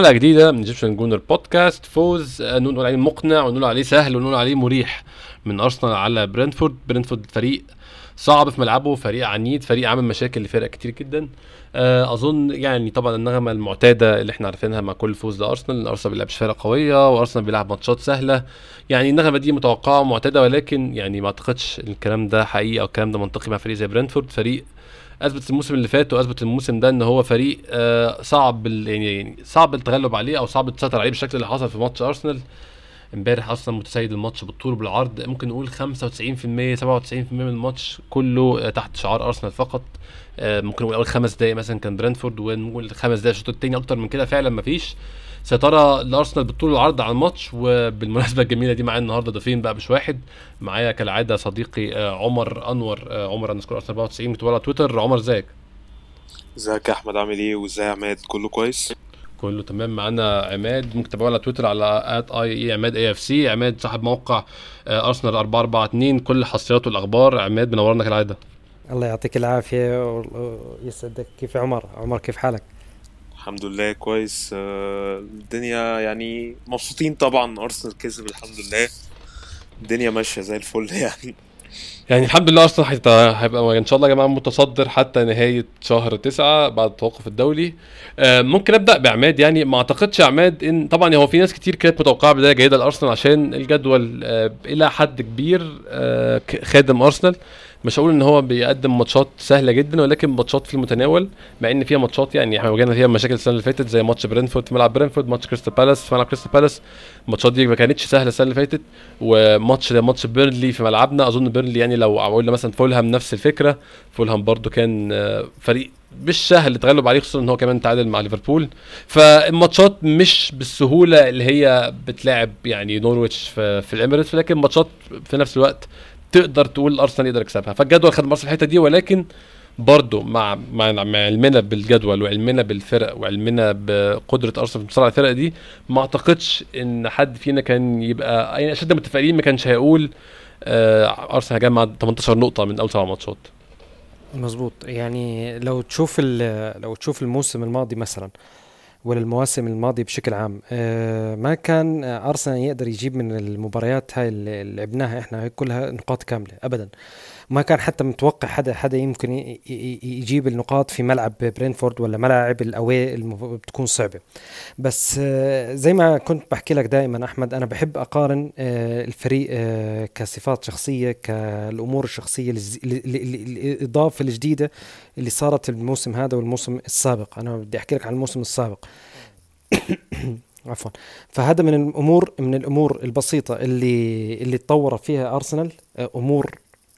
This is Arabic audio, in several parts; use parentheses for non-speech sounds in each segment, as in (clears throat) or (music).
حلقة جديدة من Egyptian Gooner Podcast فوز آه، نقول عليه مقنع ونقول عليه سهل ونقول عليه مريح. من أرسنال على برنتفورد برنتفورد فريق صعب في ملعبه فريق عنيد فريق عامل مشاكل لفرق كتير جدا. آه، أظن يعني طبعا النغمة المعتادة اللي إحنا عارفينها مع كل فوز لأرسنال أرسنال بيلعبش فرق قوية وأرسنال بيلعب ماتشات سهلة. يعني النغمة دي متوقعة ومعتادة ولكن يعني ما أعتقدش الكلام ده حقيقي أو الكلام ده منطقي مع فريق زي برنتفورد فريق أثبت الموسم اللي فات وأثبت الموسم ده إن هو فريق آه صعب يعني صعب التغلب عليه أو صعب تسيطر عليه بالشكل اللي حصل في ماتش أرسنال. إمبارح أصلا متسيد الماتش بالطول بالعرض ممكن نقول 95% 97% من الماتش كله آه، تحت شعار أرسنال فقط. آه ممكن نقول أول خمس دقائق مثلا كان برنتفورد ونقول خمس دقائق الشوط الثاني أكتر من كده. فعلا مفيش سيطرة لأرسنال بالطول والعرض على الماتش وبالمناسبة الجميلة دي معايا النهارده ضيفين بقى مش واحد معايا كالعادة صديقي آه، عمر أنور آه، عمر أرسنال 94 متابع على تويتر. عمر إزيك؟ إزيك يا أحمد؟ عامل إيه؟ وإزاي يا عماد؟ كله كويس؟ كله تمام معانا عماد. ممكن تتابعونا على تويتر على at A A عماد AFC عماد صاحب موقع آه، أرسنال 442 كل حصريات والاخبار عماد منورنا كالعادة. الله يعطيك العافية ويسعدك كيف عمر؟ عمر كيف حالك؟ الحمد لله كويس. آه، الدنيا يعني مبسوطين طبعا. أرسنال كسب الحمد لله. الدنيا ماشية زي الفل (laughs) يعني. يعني الحمد لله أصلا هيبقى إن شاء الله يا جماعة متصدر حتى نهاية شهر تسعة بعد التوقف الدولي آه، ممكن أبدأ بعماد يعني. ما أعتقدش عماد ان طبعا هو في ناس كتير كانت متوقعة بداية جيدة لأرسنال عشان الجدول آه، إلى حد كبير خادم أرسنال. مش هقول إن هو بيقدم ماتشات سهلة جدا ولكن ماتشات في المتناول مع إن فيها ماتشات يعني إحنا واجهنا فيها مشاكل السنة اللي فاتت زي ماتش برنتفورد في ملعب برنتفورد ماتش كريستال بالاس في ملعب كريستال بالاس. الماتشات دي ما كانتش سهلة السنة اللي فاتت وماتش زي ماتش بيرنلي في ملعبنا. أظن بيرنلي يعني لو قلنا مثلا فولهام نفس الفكرة فولهام برده كان آه، فريق مش سهل التغلب عليه خصوصا إن هو كمان تعادل مع ليفربول. فالماتشات مش بالسهولة اللي هي بتلاعب يعني نورويتش في, في ال Emirates ولكن ماتشات في نفس الوقت تقدر تقول أرسنال يقدر يكسبها. فالجدول خدم ارسنال الحتة دي ولكن برضه مع مع علمنا بالجدول وعلمنا بالفرق وعلمنا بقدرة أرسنال في على الفرق دي ما أعتقدش إن حد فينا كان يبقى يعني أشد متفائلين ما كانش هيقول آه أرسنال هيجمع 18 نقطة من أول سبع ماتشات. مظبوط. يعني لو تشوف لو تشوف الموسم الماضي مثلا آه ولا المواسم الماضيه بشكل عام. آه، ما كان أرسنال يقدر يجيب من المباريات هاي اللي لعبناها إحنا كلها نقاط كاملة ابدا. ما كان حتى متوقع حدا حدا يمكن يجيب النقاط في ملعب برينفورد ولا ملاعب الأوي بتكون صعبة. بس آه، زي ما كنت بحكي لك دائما أحمد أنا بحب أقارن آه، الفريق آه، كصفات شخصية كالأمور الشخصية الإضافة الجديدة اللي صارت الموسم هذا والموسم السابق. أنا بدي أحكي لك عن الموسم السابق. (coughs) عفوا. فهذا من الأمور من الأمور البسيطة اللي اللي تطور فيها أرسنال أمور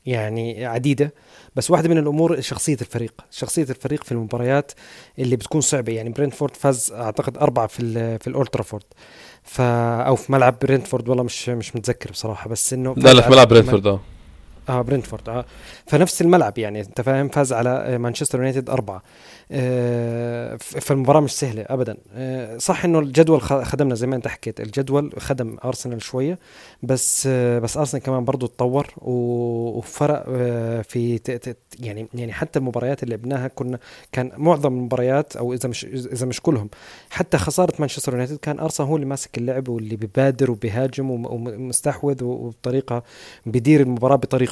يعني عديدة بس واحدة من الأمور شخصية الفريق. شخصية الفريق في المباريات اللي بتكون صعبة. يعني برنتفورد فاز أعتقد أربعة في في الأولد ترافورد ف أو في ملعب برنتفورد والله مش مش متذكر بصراحة بس إنه لا لا في ملعب برنتفورد آه. آه برنتفورد آه فنفس الملعب يعني أنت فاهم؟ فاز على مانشستر يونايتد أربعة. آه فالمباراة مش سهلة ابدا. آه صح إنه الجدول خدمنا زي ما أنت حكيت الجدول خدم ارسنال شوية بس آه بس ارسنال كمان برضه تطور وفرق آه في يعني يعني حتى المباريات اللي لعبناها كنا كان معظم المباريات أو إذا مش إذا مش كلهم حتى خسارة مانشستر يونايتد كان ارسنال هو اللي ماسك اللعب واللي بيبادر وبيهاجم ومستحوذ وبطريقة بيدير المباراة بطريقته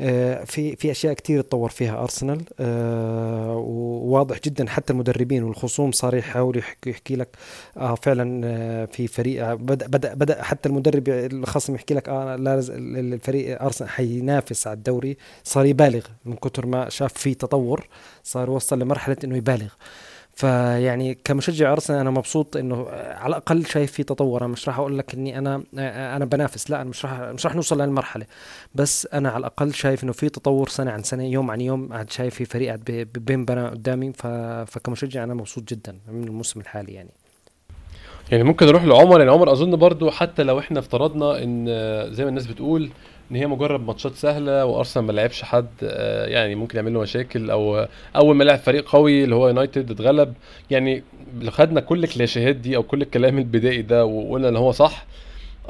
آه، في في أشياء كثير تطور فيها أرسنال آه، وواضح جدا حتى المدربين والخصوم صار يحاول يحكي, يحكي لك آه فعلا آه، في فريق بدأ بدأ بدأ حتى المدرب الخصم يحكي لك آه لا الفريق أرسنال حينافس على الدوري صار يبالغ من كثر ما شاف في تطور صار وصل لمرحلة إنه يبالغ. فيعني كمشجع أرسنال أنا مبسوط إنه على الأقل شايف في تطور. أنا مش راح أقول لك إني أنا أنا بنافس لا أنا مش راح مش راح نوصل لهالمرحلة. بس أنا على الأقل شايف إنه في تطور سنة عن سنة يوم عن يوم قاعد شايف في فريق قاعد بينبنى قدامي. فكمشجع أنا مبسوط جدا من الموسم الحالي يعني. يعني ممكن نروح لعمر يعني عمر أظن برضو حتى لو إحنا افترضنا إن زي ما الناس بتقول إن هي مجرد ماتشات سهلة وأرسنال ما لعبش حد آه، يعني ممكن يعمل له مشاكل أو أول ما لعب فريق قوي اللي هو يونايتد اتغلب يعني لو خدنا كل الكلاشيهات دي أو كل الكلام البدائي ده وقلنا إن هو صح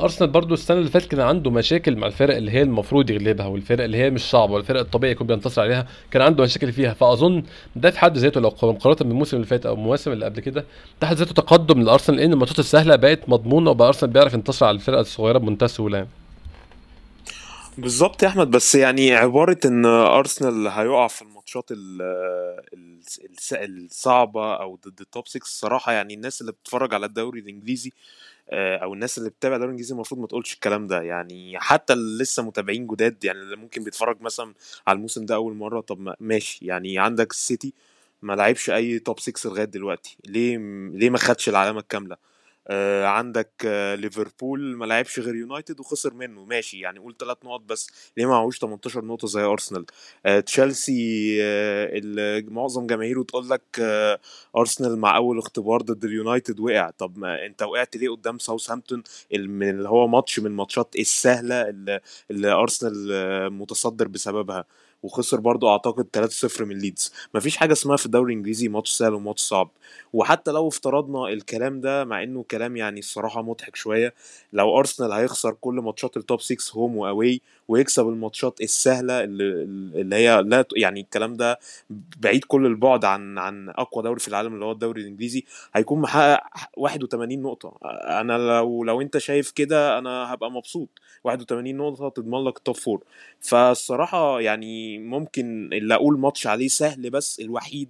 أرسنال برضو السنة اللي فاتت كان عنده مشاكل مع الفرق اللي هي المفروض يغلبها والفرق اللي هي مش صعبة والفرق الطبيعي يكون بينتصر عليها كان عنده مشاكل فيها فأظن ده في حد ذاته لو مقارنة بالموسم اللي فات أو المواسم اللي قبل كده ده حد ذاته تقدم لأرسنال لأن الماتشات السهلة بقت مضمونة وبقى أرسنال بيعرف ينتصر على الفرق الصغيرة بمنتهى السهولة يعني. بالظبط يا أحمد بس يعني عبارة إن ارسنال هيقع في الماتشات الصعبة أو ضد التوب 6 الصراحة يعني الناس اللي بتتفرج على الدوري الإنجليزي آه، أو الناس اللي بتتابع الدوري الإنجليزي المفروض ما تقولش الكلام ده يعني حتى اللي لسه متابعين جداد يعني اللي ممكن بيتفرج مثلا على الموسم ده أول مرة طب ما ماشي يعني عندك السيتي ما لعبش أي توب 6 لغاية دلوقتي ليه ليه ما خدش العلامة الكاملة؟ عندك آه ليفربول ما لعبش غير يونايتد وخسر منه. ماشي يعني قول ثلاث نقط بس. ليه ما معهوش 18 نقطة زي أرسنال؟ آه تشيلسي آه معظم جماهيره تقول لك آه أرسنال مع أول اختبار ضد اليونايتد وقع. طب ما أنت وقعت ليه قدام ساوثهامبتون؟ اللي هو ماتش من الماتشات السهلة اللي, أرسنال آه، متصدر بسببها. وخسر برضو أعتقد 3-0 من ليدز. مفيش حاجة اسمها في الدوري الإنجليزي ماتش سهل وماتش صعب. وحتى لو افترضنا الكلام ده مع إنه كلام يعني الصراحة مضحك شوية لو أرسنال هيخسر كل ماتشات ال top 6 home و away ويكسب الماتشات السهلة اللي, اللي هي لا يعني الكلام ده بعيد كل البعد عن عن أقوى دوري في العالم اللي هو الدوري الإنجليزي هيكون محقق 81 نقطة. أنا لو لو أنت شايف كده أنا هبقى مبسوط. 81 نقطة تضمن لك ال top four فالصراحة يعني ممكن اللي أقول ماتش عليه سهل بس الوحيد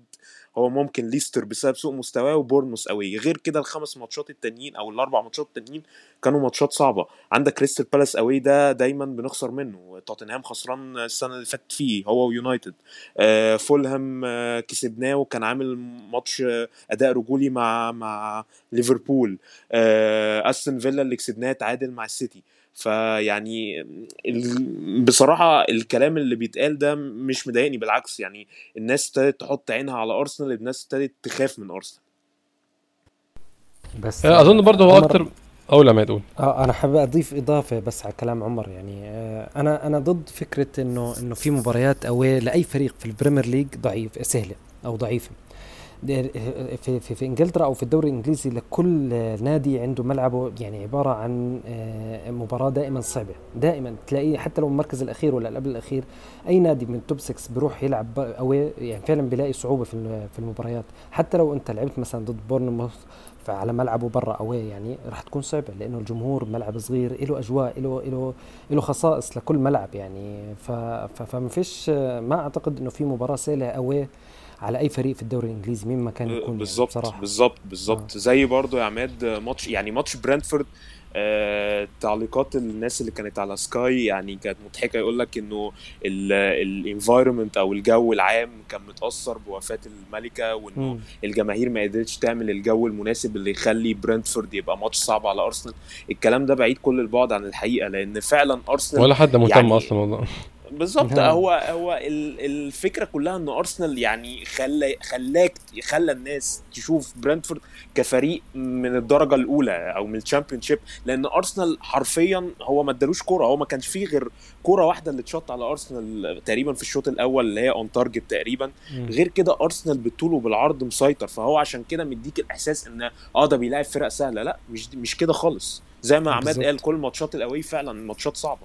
هو ممكن ليستر بسبب سوء مستواه وبورنموث قوي. غير كده الخمس ماتشات التانيين أو الأربع ماتشات التانيين كانوا ماتشات صعبة. عندك كريستال بالاس قوي ده دايما بنخسر منه. توتنهام خسران السنة اللي فاتت فيه هو ويونايتد. آه فولهام آه كسبناه وكان عامل ماتش آه أداء رجولي مع مع ليفربول. أستون فيلا اللي كسبناه تعادل مع السيتي. فيعني بصراحة الكلام اللي بيتقال ده مش مضايقني بالعكس يعني الناس ابتدت تحط عينها على أرسنال الناس ابتدت تخاف من أرسنال بس آه، أظن برضه هو عمر- أكتر اول ما تقول آه أنا حابب أضيف إضافة بس على كلام عمر يعني آه أنا أنا ضد فكرة انه إنه في مباريات أوي لأي فريق في البريمير ليج ضعيف سهلة أو ضعيفة. في, في, في إنجلترا أو في الدوري الإنجليزي لكل نادي عنده ملعبه يعني عبارة عن آه، مباراة دائما صعبة. دائما تلاقيه حتى لو المركز الأخير ولا قبل الأخير أي نادي من ال top 6 بيروح يلعب away يعني فعلا بيلاقي صعوبة في في المباريات. حتى لو أنت لعبت مثلا ضد بورنموث فعلى ملعبه برا away يعني راح تكون صعبة لأنه الجمهور ملعب صغير له أجواء له له له خصائص لكل ملعب يعني. فما فيش ما أعتقد إنه في مباراة سهلة away على أي فريق في الدوري الإنجليزي مين ما كان يكون يعني بالظبط بصراحة. بالظبط بالظبط. زي برضو يا عماد ماتش يعني ماتش برنتفورد آه تعليقات الناس اللي كانت على سكاي يعني كانت مضحكة يقول لك إنه ال environment أو الجو العام كان متأثر بوفاة الملكة وإنه. الجماهير ما قدرتش تعمل الجو المناسب اللي يخلي برنتفورد يبقى ماتش صعب على أرسنال. الكلام ده بعيد كل البعد عن الحقيقة لأن فعلا أرسنال ولا حد مهتم يعني- أصلا والله بالظبط. هو هو ال- الفكرة كلها إن أرسنال يعني خلى خلاك خلى الناس تشوف برنتفورد كفريق من الدرجة الأولى أو من ال Championship لأن أرسنال حرفيا هو ما ادالوش كورة. هو ما كانش فيه غير كورة واحدة اللي اتشط على أرسنال تقريبا في الشوط الأول اللي هي on target تقريبا. غير كده أرسنال بالطول وبالعرض مسيطر. فهو عشان كده مديك الإحساس إن آه ده بيلاعب فرق سهلة. لا مش مش كده خالص. زي ما عماد. قال كل ماتشات ال away فعلا ماتشات صعبة.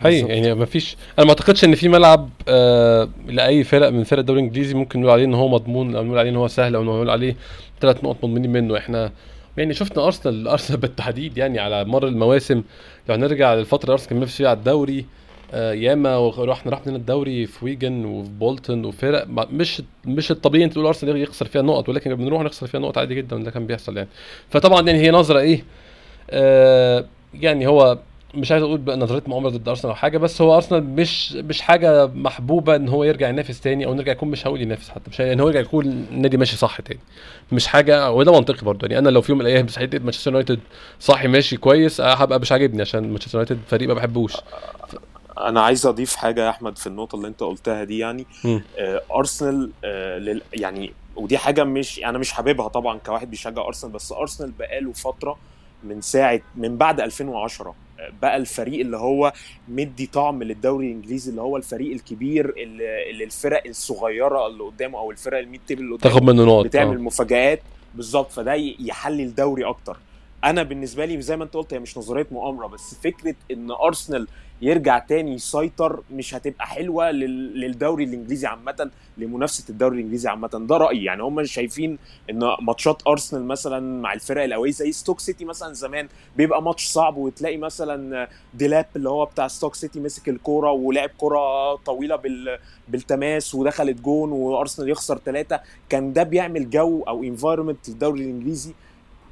هي. يعني ما فيش أنا ما أعتقدش إن في ملعب آه لأي فرق من فرق الدوري الإنجليزي ممكن نقول عليه إن هو مضمون أو نقول عليه إن هو سهل أو نقول عليه ثلاث نقط مضمونين منه. إحنا يعني شفنا أرسنال (laughs) أرسنال بالتحديد يعني على مر المواسم. لو هنرجع للفترة أرسنال كان فيها على الدوري آه ياما ورحنا رحنا الدوري في ويجن وفي بولتون وفرق مش مش الطبيعي انت تقول أرسنال يخسر فيها نقط ولكن بنروح نخسر فيها نقط عادي جدا ده كان بيحصل يعني. فطبعا يعني هي نظرة إيه؟ آه يعني هو مش عايز أقول بقى نظرية مؤامرة ضد أرسنال أو حاجة بس هو أرسنال مش مش حاجة محبوبة إن هو يرجع ينافس تاني أو نرجع يكون مش هقول ينافس حتى مش إن هو يرجع يكون النادي ماشي صح تاني. مش حاجة وده منطقي برضه يعني أنا لو في يوم من الأيام صحيت مانشستر يونايتد صاحي ماشي كويس آه، هبقى مش عاجبني عشان مانشستر يونايتد فريق ما بحبوش. أنا عايز أضيف حاجة يا أحمد في النقطة اللي أنت قلتها دي يعني. آه أرسنال آه لل يعني ودي حاجة مش أنا مش حاببها طبعا كواحد بيشجع أرسنال بس أرسنال بقاله فترة من ساعة من بعد 2010 بقى الفريق اللي هو مدي طعم للدوري الإنجليزي اللي هو الفريق الكبير اللي, اللي الفرق الصغيرة اللي قدامه أو الفرق ال mid table اللي قدامه تاخد منه نقط بتعمل آه. مفاجآت بالظبط فده يحلي الدوري أكتر أنا بالنسبة لي زي ما أنت قلت هي مش نظرية مؤامرة بس فكرة إن أرسنال يرجع تاني يسيطر مش هتبقى حلوة لل- للدوري الإنجليزي عامة لمنافسة الدوري الإنجليزي عامة. ده رأيي. يعني هم شايفين إن ماتشات أرسنال مثلا مع الفرق القويه زي ستوك سيتي مثلا زمان بيبقى ماتش صعب وتلاقي مثلا ديلاب اللي هو بتاع ستوك سيتي مسك الكورة ولعب كورة طويلة بال بالتماس ودخلت جون وأرسنال يخسر ثلاثة كان ده بيعمل جو أو environment للدوري الإنجليزي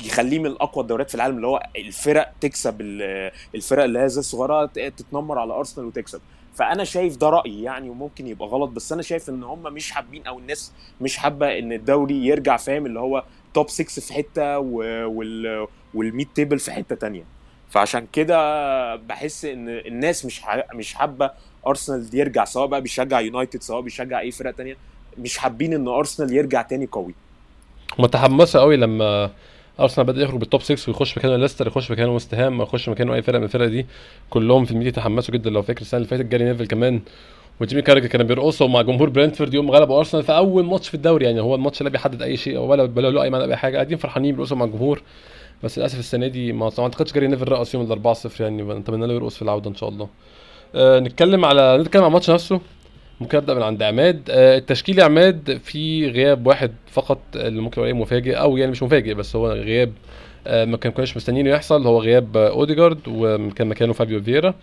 يخليه من أقوى الدوريات في العالم اللي هو الفرق تكسب ال- الفرق اللي هي زي الصغيرة تتنمر على أرسنال وتكسب. فأنا شايف ده رأيي يعني وممكن يبقى غلط بس أنا شايف إن هم مش حابين أو الناس مش حابة إن الدوري يرجع فاهم؟ اللي هو top 6 في حتة وال وال mid table في حتة تانية. فعشان كده بحس إن الناس مش مش حابة أرسنال يرجع سواء بقى بيشجع يونايتد سواء بيشجع أي فرقة تانية مش حابين إن أرسنال يرجع تاني قوي. هم تحمسوا قوي لما أرسنال بدأ يخرج بال top 6 ويخش مكانه ليستر يخش مكانه ويست هام يخش مكانه أي فرقة من الفرق دي. كلهم في الميديا تحمسوا جدا. لو فاكر السنة اللي فاتت جاري نيفل كمان وجيمي كاراجر كانوا بيرقصوا مع جمهور برنتفورد يوم غلبوا أرسنال في أول ماتش في الدوري. يعني هو الماتش لا بيحدد أي شيء ولا ولا له أي معنى بأي حاجة. قاعدين فرحانين بيرقصوا مع الجمهور. بس للأسف السنة دي ما ما أعتقدش جاري نيفل رقص يوم ال 4 0 يعني نتمنى له يرقص في العودة إن شاء الله. أه نتكلم على نتكلم على الماتش نفسه. ممكن أبدأ من عند عماد. أه التشكيل عماد في غياب واحد فقط اللي ممكن يبقى مفاجئ أو يعني مش مفاجئ بس هو غياب آه، ما كان كناش مستنيينه يحصل. هو غياب آه، اوديجارد وكان مكانه فابيو فييرا.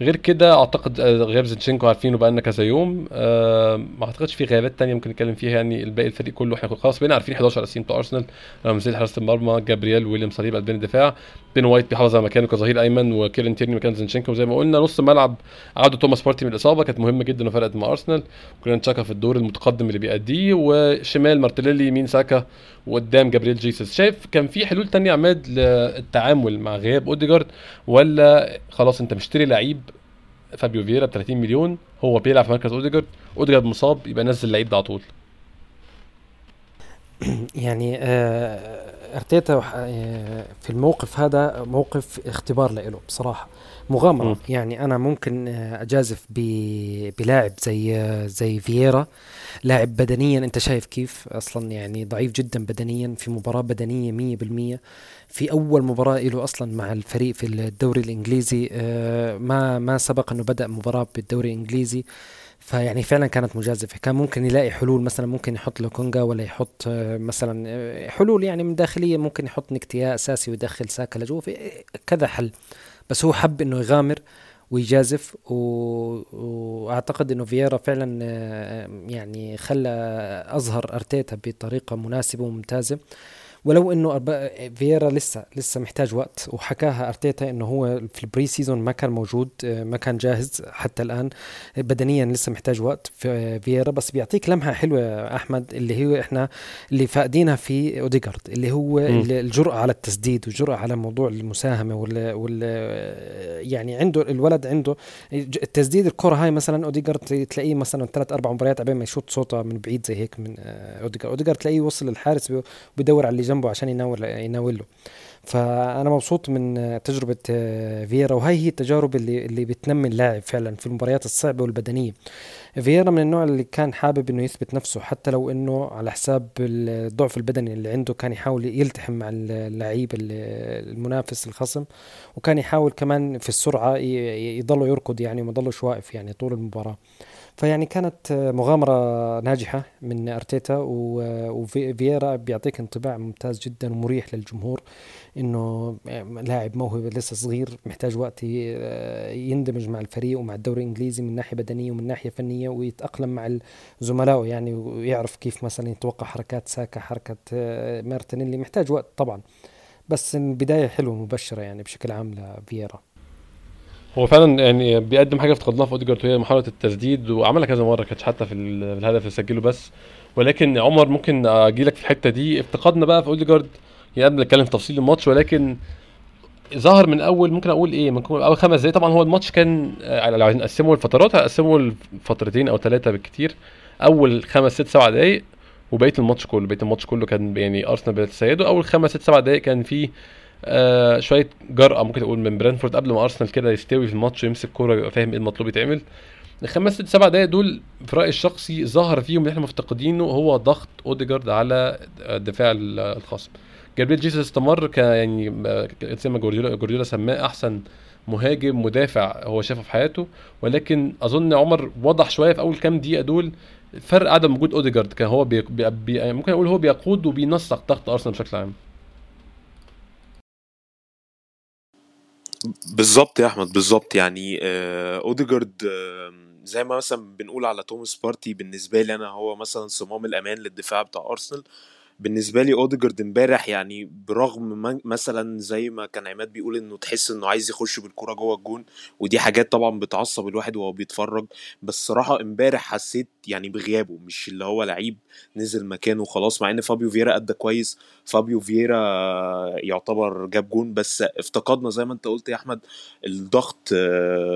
غير كده أعتقد آه، غياب زينشينكو عارفينه بقالنا كذا يوم. آه، ما أعتقدش في غيابات تانية ممكن نتكلم فيها يعني. الباقي الفريق كله إحنا خلاص بقينا عارفين 11 اساسيين بتوع أرسنال. رامزديل حراسه المرمى جابرييل وويليام صليبا قلبين الدفاع. بن وايت بيحافظ على مكانه كظهير أيمن وكيرن تيرني مكان زينشينكو وزي ما قلنا. نص الملعب عوده توماس بارتي من الإصابة. كانت مهمة جدا وفرقت مع أرسنال. وجرانيت تشاكا في الدور المتقدم اللي بيأديه وشمال مارتينيلي يمين ساكا وقدام جابرييل جيسوس شايف كان في حلول تانية يا عماد للتعامل مع غياب أوديجارد ولا خلاص أنت مشتري لعيب فابيو فييرا ب 30 مليون هو بيلعب في مركز أوديجارد أوديجارد مصاب يبقى نزل اللعيب ده على طول. (clears throat) يعني آه، أرتيتا آه، في الموقف هذا موقف اختبار له بصراحة. مغامرة. مم. يعني أنا ممكن آه، أجازف بلاعب زي آه، زي فييرا. لاعب بدنيا أنت شايف كيف؟ أصلا يعني ضعيف جدا بدنيا في مباراة بدنية 100% في أول مباراة له أصلا مع الفريق في الدوري الإنجليزي آه، ما ما سبق إنه بدأ مباراة بالدوري الإنجليزي. فيعني فعلا كانت مجازفة. كان ممكن يلاقي حلول مثلا ممكن يحط لوكونجا ولا يحط مثلا حلول يعني من داخلية. ممكن يحط نكتيا أساسي ويدخل ساكا لجوا في كذا حل. بس هو حب إنه يغامر ويجازف و... وأعتقد إنه فييرا فعلا آه، يعني خلى أظهر أرتيتا بطريقة مناسبة وممتازة. ولو إنه فييرا لسه لسه محتاج وقت وحكاها أرتيتا إنه هو في ال pre-season ما كان موجود ما كان جاهز حتى الآن بدنيا لسه محتاج وقت في فييرا بس بيعطيك لمحة حلوة يا أحمد اللي هي إحنا اللي فاقدينها في اوديجارد اللي هو. الجرأة على التسديد والجرأه على موضوع المساهمة وال, وال يعني عنده الولد عنده التسديد الكرة هاي مثلا اوديجارد تلاقيه مثلا ثلاث أربع مباريات قبل ما يشوط شوطة من بعيد زي هيك من آه، اوديجارد اوديجارد تلاقيه وصل للحارس بي- بيدور على اللي جنبه عشان يناول يناول له فأنا مبسوط من تجربة فييرا وهي هي التجارب اللي اللي بتنمي اللاعب فعلا في المباريات الصعبة والبدنية. فييرا من النوع اللي كان حابب إنه يثبت نفسه حتى لو إنه على حساب الضعف البدني اللي عنده كان يحاول يلتحم مع اللعيب ال- المنافس الخصم وكان يحاول كمان في السرعة يضله يركض يعني وما يضلش واقف يعني طول المباراة. فيعني كانت مغامرة ناجحة من أرتيتا وفييرا بيعطيك انطباع ممتاز جدا ومريح للجمهور إنه لاعب موهبة لسه صغير محتاج وقت يندمج مع الفريق ومع الدوري الإنجليزي من ناحية بدنية ومن ناحية فنية ويتأقلم مع زملائه يعني ويعرف كيف مثلا يتوقع حركات ساكا حركة آه، مارتينيلي محتاج وقت طبعا. بس البداية حلوة مبشرة يعني بشكل عام لفييرا. هو فعلا يعني بيقدم حاجة افتقدناها في أوديجارد وهي محاولة التسديد وعملها كذا مرة كانتش حتى في ال- في الهدف اللي سجله بس. ولكن عمر ممكن أجي لك في الحتة دي. افتقدنا بقى في أوديجارد. يعني قبل نتكلم في تفصيل الماتش ولكن ظهر من أول ممكن أقول إيه من أول خمس دقايق. طبعا هو الماتش كان آه، لو عايزين نقسمه لفترات هقسمه لفترتين أو ثلاثة بالكتير. أول خمس ست سبع دقايق وبقية الماتش كله. بقية الماتش كله كان يعني أرسنال بيتسيده أول خمس ست سبع دقايق كان في آه شوية جرأة ممكن تقول من برنتفورد قبل ما أرسنال كده يستوي في الماتش ويمسك كورة يبقى فاهم إيه المطلوب يتعمل. الخمس ست سبع دقايق دول في رأيي الشخصي ظهر فيهم اللي إحنا مفتقدينه هو ضغط أوديجارد على الدفاع الخصم جابريل جيسوس استمر ك يعني آه، زي ما جوارديولا سماه أحسن مهاجم مدافع هو شافه في حياته. ولكن أظن عمر وضح شوية في أول كام دقيقة دول فرق عدم وجود أوديجارد. كان هو بي- بي- ممكن أقول هو بيقود وبينسق ضغط أرسنال بشكل عام. بالظبط يا أحمد بالظبط يعني آه، أوديجارد آه، زي ما مثلا بنقول على توماس بارتي بالنسبة لي أنا هو مثلا صمام الأمان للدفاع بتاع أرسنال. بالنسبة لي أوديجارد امبارح يعني برغم مثلا زي ما كان عماد بيقول إنه تحس إنه عايز يخش بالكوره جوه الجون ودي حاجات طبعا بتعصب الواحد وهو بيتفرج بس صراحة امبارح حسيت يعني بغيابه مش اللي هو لعيب نزل مكانه خلاص مع إن فابيو فييرا أدى كويس فابيو فييرا يعتبر جاب جون بس افتقدنا زي ما أنت قلت يا أحمد الضغط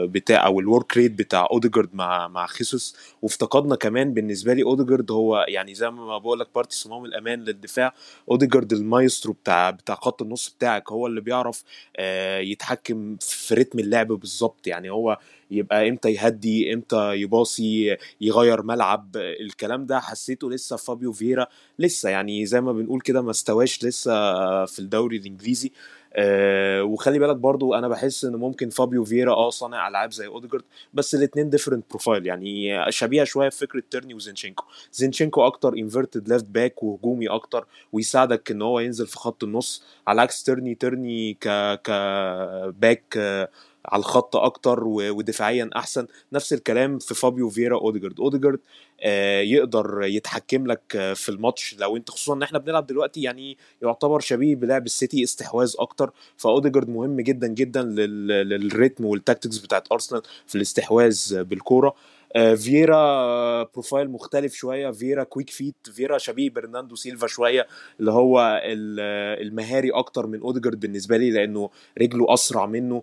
بتاع أو ال work rate بتاع أوديجارد مع مع خيسوس وافتقدنا كمان بالنسبة لي أوديجارد هو يعني زي ما بقول لك بارتي صمام الأمان للدفاع أوديجارد المايسترو بتاع بتاع خط النص بتاعك هو اللي بيعرف آه، يتحكم في رتم اللعب بالظبط. يعني هو يبقى إمتى يهدي إمتى يباصي يغير ملعب الكلام ده حسيته لسه فابيو فيرا لسه يعني زي ما بنقول كده ما استواش لسه في الدوري الإنجليزي. آه وخلي بالك برضو أنا بحس إن ممكن فابيو فيرا آه صانع ألعاب زي أوديجارد بس الاثنين different profile يعني شبيهة شوية في فكرة تيرني وزينشينكو. زينشينكو أكتر inverted left back وهجومي أكتر ويساعدك إن هو ينزل في خط النص على عكس تيرني تيرني ك ك back على الخط أكتر ودفاعيا أحسن. نفس الكلام في فابيو فيرا أوديجارد. أوديجارد آه، يقدر يتحكم لك في الماتش. لو أنت خصوصا إن إحنا بنلعب دلوقتي يعني يعتبر شبيه بلعب السيتي استحواذ أكتر. فأوديجارد مهم جدا جدا لل rhythm وال tactics بتاعت أرسنال في الاستحواذ بالكورة. آه، فييرا profile مختلف شوية فييرا quick feet فييرا شبيه برناندو سيلفا شوية اللي هو المهاري أكتر من أوديجارد بالنسبة لي لأنه رجله أسرع منه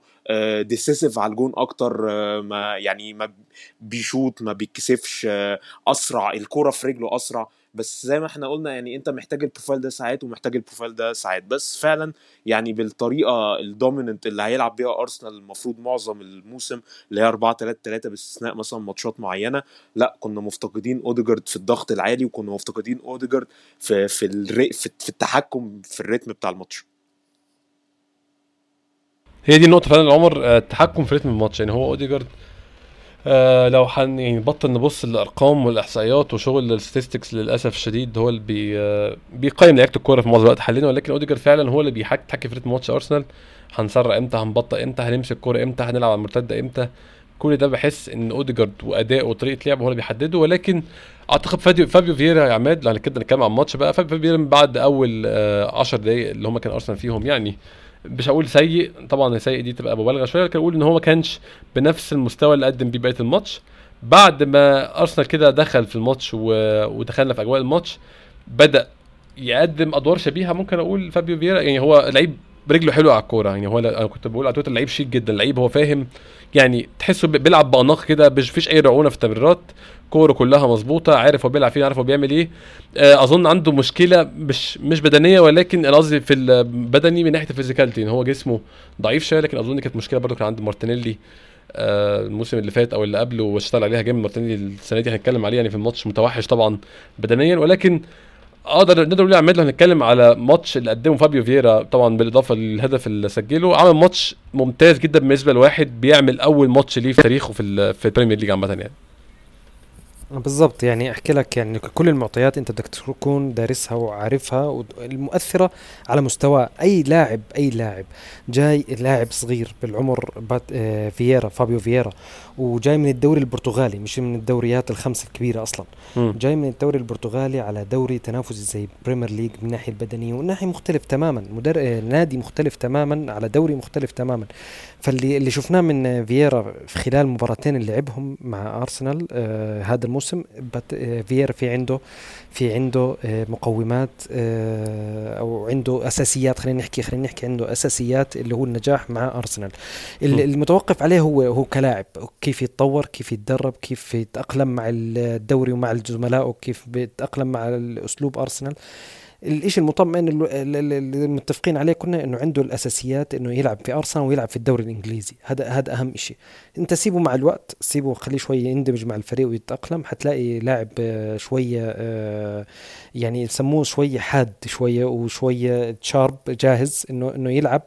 decisive آه، على الجون أكتر آه، ما يعني ما بيشوط ما بيتكسفش أسرع الكوره في رجله أسرع. بس زي ما إحنا قلنا يعني انت محتاج ال profile ده ساعات ومحتاج ال profile ده ساعات. بس فعلا يعني بالطريقة ال dominant اللي هيلعب بيها ارسنال المفروض معظم الموسم اللي هي 4 3 3 باستثناء مثلا ماتشات معينة لا كنا مفتقدين اوديجارد في الضغط العالي وكنا مفتقدين اوديجارد في في ال rhy- في, في التحكم في ال rhythm بتاع الماتش. هي دي النقطة فعلا عمر آه، التحكم في رتم الماتش. يعني هو اوديجارد لو إحنا يعني بطل نبص للأرقام والإحصائيات وشغل ال statistics للأسف الشديد هو اللي بي آه بيقيم لعيبة الكورة في معظم الوقت حاليا ولكن أوديجارد فعلا هو اللي بيتحكم في رتم ماتش أرسنال. هنسرع إمتى؟ هنبطئ إمتى؟ هنمسك الكورة إمتى؟ هنلعب على المرتدة إمتى؟ كل ده بحس إن اوديجارد وأداء وطريقة لعبه هو اللي بيحدده ولكن أعتقد فابيو فابيو فييرا يا عماد لو كده نتكلم عن الماتش بقى فابيو فييرا بعد أول 10 آه دقائق اللي هم كان أرسنال فيهم يعني مش هقول سيء طبعا سيء دي تبقى مبالغة شوية لكن أقول إن هو ما كانش بنفس المستوى اللي قدم بيه بقية الماتش. بعد ما أرسنال كده دخل في الماتش و... ودخلنا في أجواء الماتش بدأ يقدم أدوار شبيهة ممكن أقول فابيو فيرا يعني هو لعيب برجله حلوة على الكورة. يعني هو أنا كنت بقول على تويتر لعيب شيك جدا لعيب هو فاهم. يعني تحسه بيلعب بأناقة كده مش فيش أي رعونة في التمريرات. كوره كلها مظبوطة عارف هو بيلعب فين عارف هو بيعمل إيه. آه، أظن عنده مشكلة مش مش بدنية ولكن قصدي في البدني من ناحية ال physicality. ان هو جسمه ضعيف شوية لكن أظن كانت مشكلة برضه كان عند مارتينيلي. آه، الموسم اللي فات أو اللي قبله واشتغل عليها جامد مارتينيلي. السنة دي هنتكلم عليه يعني في الماتش متوحش طبعا بدنيا ولكن أقدر نقدر نقول عماد لو هنتكلم على ماتش اللي قدمه فابيو فييرا طبعا بالإضافة للهدف اللي سجله عمل ماتش ممتاز جدا بالنسبة لواحد بيعمل أول ماتش ليه في تاريخه في في ال Premier League عامة يعني. بالضبط يعني أحكي لك يعني كل المعطيات أنت بدك تكون دارسها وعارفها المؤثرة على مستوى أي لاعب أي لاعب. جاي لاعب صغير بالعمر بات آه فييرا فابيو فييرا وجاي من الدوري البرتغالي مش من الدوريات الخمس الكبيرة أصلا. م. جاي من الدوري البرتغالي على دوري تنافسي زي Premier League من الناحيه البدنية ومن ناحية مختلف تماما. مدر... آه نادي مختلف تماما على دوري مختلف تماما. فاللي اللي شفناه من فييرا في خلال المباراتين اللي لعبهم مع ارسنال آه هذا الموسم آه فييرا في عنده في عنده آه مقومات آه أو عنده أساسيات خلينا نحكي خلينا نحكي عنده أساسيات اللي هو النجاح مع أرسنال. المتوقف عليه هو هو كلاعب كيف يتطور كيف يتدرب كيف يتأقلم مع الدوري ومع الزملاء وكيف بيتأقلم مع اسلوب أرسنال. الإشي المطمئن اللي متفقين عليه كنا إنه عنده الأساسيات إنه يلعب في أرسنال ويلعب في الدوري الإنجليزي هذا هذا أهم شيء أنت سيبه مع الوقت سيبه خليه شوية يندمج مع الفريق ويتأقلم حتلاقي لاعب آه، شوية آه، يعني يسموه شوية حاد شوية وشوية تشارب جاهز انه إنه يلعب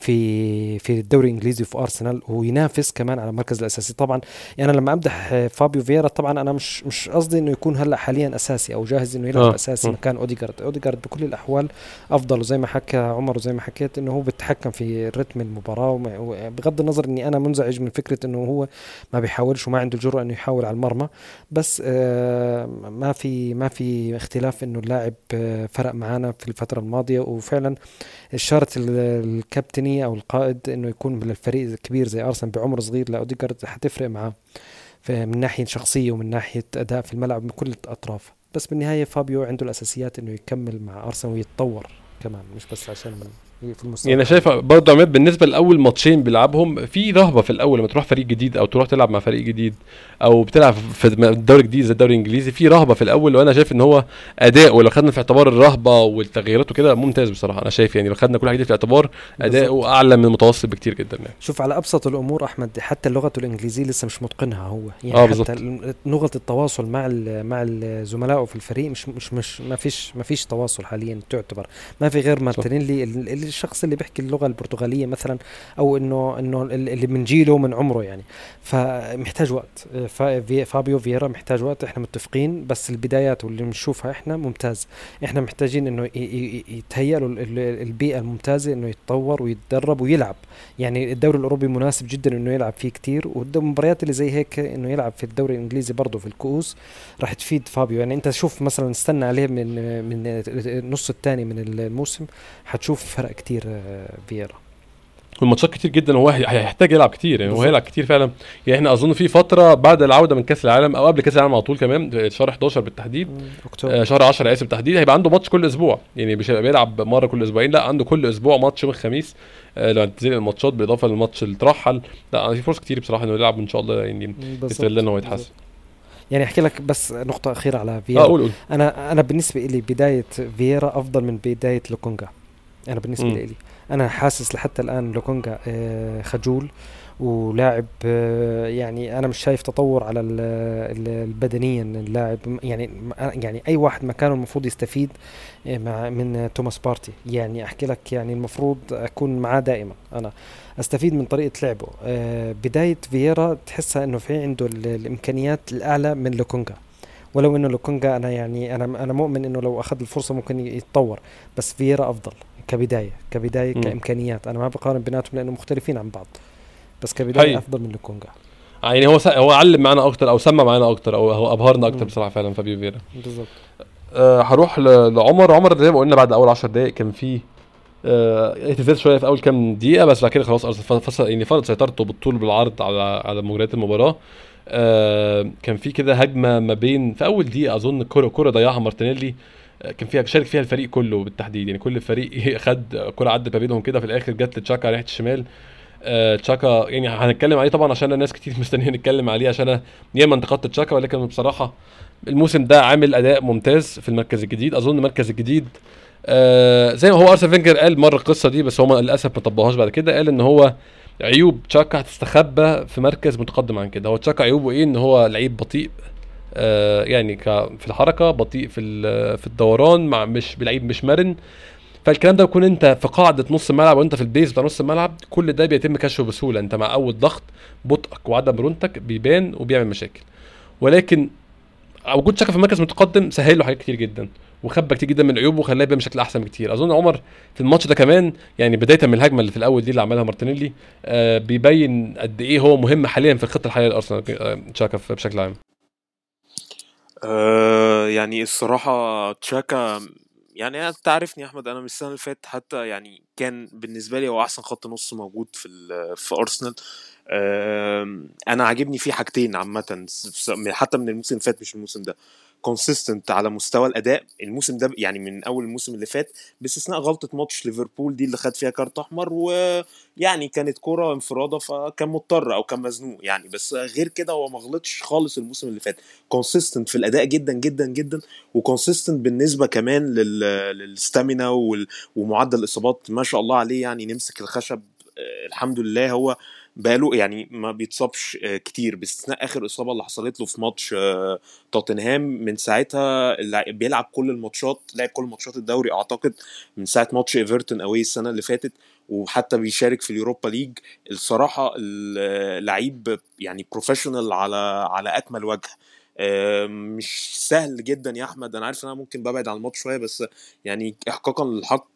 في في الدوري الإنجليزي في أرسنال وينافس كمان على المركز الأساسي طبعا يعني أنا لما أمدح فابيو فييرا طبعا أنا مش مش قصدي إنه يكون هلأ حاليا أساسي أو جاهز إنه يلعب آه. أساسي آه. مكان اوديجارد اوديجارد بكل الأحوال أفضل. وزي ما حكى عمر وزي ما حكيت إنه هو بيتحكم في رتم المباراة بغض النظر إني أنا منزعج من فكرة إنه هو ما بيحاولش وما عنده الجرأة إنه يحاول على المرمى. بس آه ما في ما في اختلاف إنه اللاعب آه فرق معنا في الفترة الماضية. وفعلا شارة الكابتني أو القائد إنه يكون بالفريق الكبير زي أرسنال بعمر صغير لاوديجارد حتفرق معاه من ناحية شخصية ومن ناحية أداء في الملعب من كل الأطراف. بس بالنهاية فابيو عنده الأساسيات إنه يكمل مع أرسنال ويتطور كمان مش بس عشان في المستقبل. يعني شايف برضه عماد بالنسبة لأول ماتشين بيلعبهم في رهبة في الأول لما تروح فريق جديد أو تروح تلعب مع فريق جديد أو بتلعب في الدوري الجديد زي الدوري الإنجليزي في رهبة في الأول وأنا شايف إن هو أداء ولو خدنا في اعتبار الرهبة والتغييرات وكده ممتاز بصراحة أنا شايف يعني لو خدنا كل حاجة في الاعتبار اداؤه اعلى من المتوسط بكتير جدا يعني. شوف على أبسط الأمور أحمد حتى لغته الإنجليزية لسه مش متقنها هو. يعني آه حتى لغة التواصل مع مع زملائه في الفريق مش مش مش ما فيش ما فيش تواصل حاليا تعتبر. ما في غير مارتينيلي الشخص اللي بيحكي اللغة البرتغالية مثلا أو إنه إنه اللي من جيله من عمره يعني. فمحتاج وقت. فابيو فييرا محتاج وقت. إحنا متفقين بس البدايات واللي بنشوفها إحنا ممتاز. إحنا محتاجين إنه يتهيأ له البيئة الممتازة إنه يتطور ويتدرب ويلعب. يعني الدوري الأوروبي مناسب جدا إنه يلعب فيه كتير. والمباريات اللي زي هيك إنه يلعب في الدوري الإنجليزي برضه في الكؤوس راح تفيد فابيو. يعني أنت شوف مثلا استنى عليه من من النص الثاني من الموسم حتشوف فرق كتير فييرا. والماتشات كتير جدا هو هيحتاج يلعب كتير يعني هو هيلعب كتير فعلا. يعني إحنا أظن في فترة بعد العودة من كأس العالم أو قبل كأس العالم على طول كمان شهر 11 بالتحديد أكتوبر. آه شهر 10 آسف بالتحديد هيبقى عنده ماتش كل أسبوع. يعني مش هيبقى بيلعب مرة كل أسبوعين لأ عنده كل أسبوع ماتش يوم الخميس آه لو هتنزل الماتشات بالإضافة للماتش اللي اترحل. لأ في فرص كتير بصراحة إنه يلعب ان شاء الله يعني يستغل إن هو يتحسن. يعني أحكي لك بس نقطة أخيرة على فييرا. آه قول قول. أنا أنا بالنسبة لي بداية فييرا أفضل من بداية لوكونجا. أنا بالنسبة لي. أنا حاسس لحتى الآن لوكونجا آه، خجول ولاعب آه، يعني أنا مش شايف تطور على البدنيا اللاعب. يعني يعني أي واحد مكانه المفروض يستفيد آه، مع من توماس بارتي. يعني أحكي لك يعني المفروض أكون معاه دائما. أنا أستفيد من طريقة لعبه. بداية فييرا تحسها إنه في عنده الإمكانيات الأعلى من لوكونجا ولو إنه لوكونجا أنا يعني أنا أنا مؤمن إنه لو أخذ الفرصة ممكن يتطور بس فييرا أفضل. كبداية كبداية م. كإمكانيات. أنا ما بقارن بيناتهم لأنه مختلفين عن بعض. بس كبداية هي. أفضل من آه، يعني هو س... هو علم معنا أكتر أو سمى معنا أكتر أو هو أبهرنا أكتر بصراحة فعلا فابيو فيرا. بالظبط. أه هروح ل... لعمر. عمر زي ما قلنا بعد أول 10 دقائق كان في اهتزاز شوية في أول كام دقيقة بس بعد كده خلاص فصل يعني فرض سيطرته بالطول بالعرض على على مجريات المباراة. آه كان في كده هجمة ما بين في أول دقيقة أظن كره كره ضيعها مارتينيلي. كان فيها شارك فيها الفريق كله بالتحديد. يعني كل فريق (laughs) خد كرة عدت ما بينهم كده في الآخر جت لتشاكا ناحيه الشمال. آه تشاكا يعني هنتكلم عليه طبعا عشان الناس كتير (laughs) مستنيين نتكلم عليه عشان ياما انتقدت تشاكا ولكن بصراحة الموسم ده عامل أداء ممتاز في المركز الجديد. أظن المركز الجديد آه زي ما هو ارسنال فينجر قال مره القصة دي بس هو للأسف ما طبقهاش بعد كده. قال إن هو عيوب تشاكا هتستخبى في مركز متقدم عن كده. هو تشاكا عيوبه إيه؟ إن هو لعيب بطيء. يعني في الحركة بطيء في في الدوران مع مش بلعيب مش مرن. فالكلام ده بيكون انت في قاعدة نص الملعب وانت في ال base بتاع نص الملعب كل ده بيتم كشفه بسهولة. انت مع أول ضغط بطئك وعدم مرونتك بيبان وبيعمل مشاكل. ولكن وجود تشاكا في المركز المتقدم سهل له حاجات كتير جدا وخبى كتير جدا من عيوبه وخلاه يبان بشكل أحسن بكتير. أظن عمر في الماتش ده كمان يعني بداية من الهجمة اللي في الأول دي اللي عملها مارتينيلي آه بيبين قد إيه هو مهم حاليا في الخطة الحالية لأرسنال آه بشكل عام. آه، يعني الصراحة تشاكا يعني أنت عارفني يا أحمد أنا من السنة اللي فاتت حتى يعني كان بالنسبة لي هو أحسن خط نص موجود في في أرسنال. أنا عاجبني فيه حاجتين عامة حتى من الموسم اللي فات مش الموسم ده. consistent على مستوى الأداء. الموسم ده يعني من أول الموسم اللي فات باستثناء غلطة ماتش ليفربول دي اللي خد فيها كارت أحمر ويعني كانت كرة انفراد فكان مضطر أو كان مزنوق يعني. بس غير كده هو ما غلطش خالص الموسم اللي فات. consistent في الأداء جدا جدا جدا و consistent بالنسبة كمان لل stamina ومعدل الإصابات ما شاء الله عليه يعني. نمسك الخشب آه، الحمد لله هو بقاله يعني ما بيتصابش آه، كتير. باستثناء آخر إصابة اللي حصلت له في ماتش آه، توتنهام من ساعتها بيلعب كل الماتشات لعب كل ماتشات الدوري أعتقد من ساعة ماتش إيفرتون أوي السنة اللي فاتت وحتى بيشارك في اليوروبا ليج. الصراحة اللعيب يعني professional على على أكمل وجه. آه، مش سهل جدا يا أحمد. أنا عارف إن أنا ممكن ببعد عن الماتش شوية بس يعني احقاقا للحق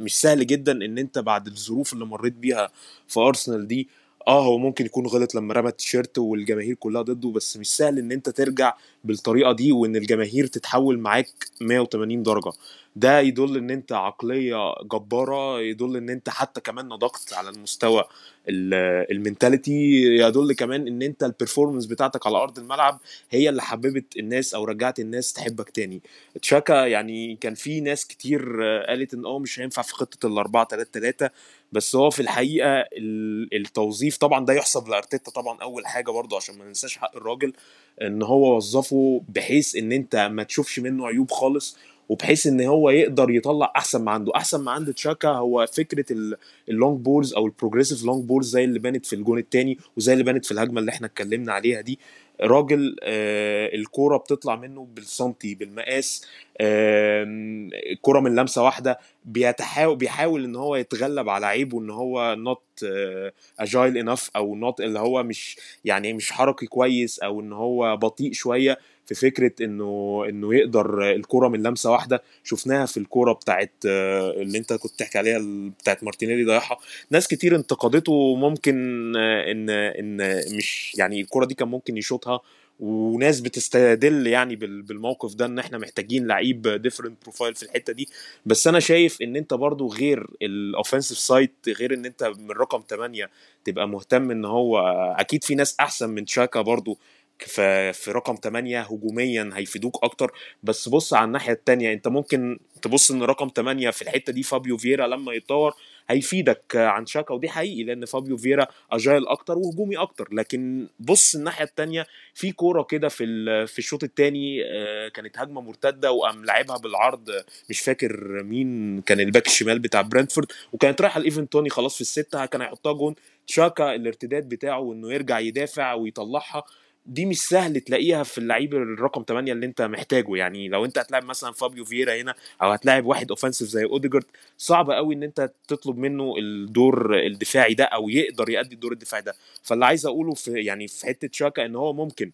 مش سهل جدا إن أنت بعد الظروف اللي مريت بيها في أرسنال دي آه هو ممكن يكون غلط لما رمى التيشيرت والجماهير كلها ضده بس مش سهل إن أنت ترجع بالطريقة دي وإن الجماهير تتحول معاك 180 درجة. ده يدل إن أنت عقلية جبارة يدل إن أنت حتى كمان نضجت على المستوى ال mentality يدل كمان إن أنت البرفورمانس بتاعتك على أرض الملعب هي اللي حببت الناس أو رجعت الناس تحبك تاني. تشاكا يعني كان في ناس كتير قالت إن آه مش هينفع في خطة الاربعه 3 3 بس هو في الحقيقة التوظيف طبعا ده يحسب لأرتيتا طبعا أول حاجة برضه عشان ما ننساش حق الراجل إن هو وظفه بحيث ان انت ما تشوفش منه عيوب خالص وبحيث إن هو يقدر يطلع أحسن ما عنده. أحسن ما عند تشاكا هو فكرة ال long balls أو ال progressive long balls زي اللي بانت في الجون الثاني وزي اللي بانت في الهجمة اللي إحنا اتكلمنا عليها دي. راجل آه الكورة بتطلع منه بالسنتي بالمقاس آه الكوره من لمسة واحدة بيتحاول بيحاول إن هو يتغلب على عيبه إن هو not agile enough أو not اللي هو مش يعني مش حركي كويس أو إن هو بطيء شوية. في فكرة إنه إنه يقدر الكره من لمسة واحدة. شفناها في الكورة بتاعت اللي أنت كنت تحكي عليها بتاعت مارتينيلي ضيعها ناس كتير انتقدته ممكن إن إن مش يعني الكورة دي كان ممكن يشوطها. وناس بتستدل يعني بالموقف ده إن إحنا محتاجين لعيب different profile في الحتة دي. بس أنا شايف إن أنت برضو غير ال offensive side غير إن أنت من رقم 8 تبقى مهتم إن هو أكيد في ناس أحسن من تشاكا برضو. في في رقم 8 هجوميا هيفيدوك أكتر. بس بص على الناحية الثانية أنت ممكن تبص إن رقم 8 في الحتة دي فابيو فييرا لما يتطور هيفيدك عن تشاكا ودي حقيقي لأن فابيو فييرا agile أكتر وهجومي أكتر. لكن بص الناحية الثانية في كورة كده في في الشوط الثاني آه، كانت هجمة مرتدة وقام لعبها بالعرض مش فاكر مين كان الباك الشمال بتاع برنتفورد وكانت رايحة لإيفان توني خلاص في الستة كان هيحطها جون. تشاكا الارتداد بتاعه وإنه يرجع يدافع ويطلعها. دي مش سهل تلاقيها في اللعيب الرقم 8 اللي انت محتاجه. يعني لو انت هتلاعب مثلا فابيو فييرا هنا أو هتلاعب واحد offensive زي أوديجارد صعب قوي إن انت تطلب منه الدور الدفاعي ده أو يقدر يأدي الدور الدفاعي ده. فاللي عايز أقوله في يعني في حتة تشاكا إن هو ممكن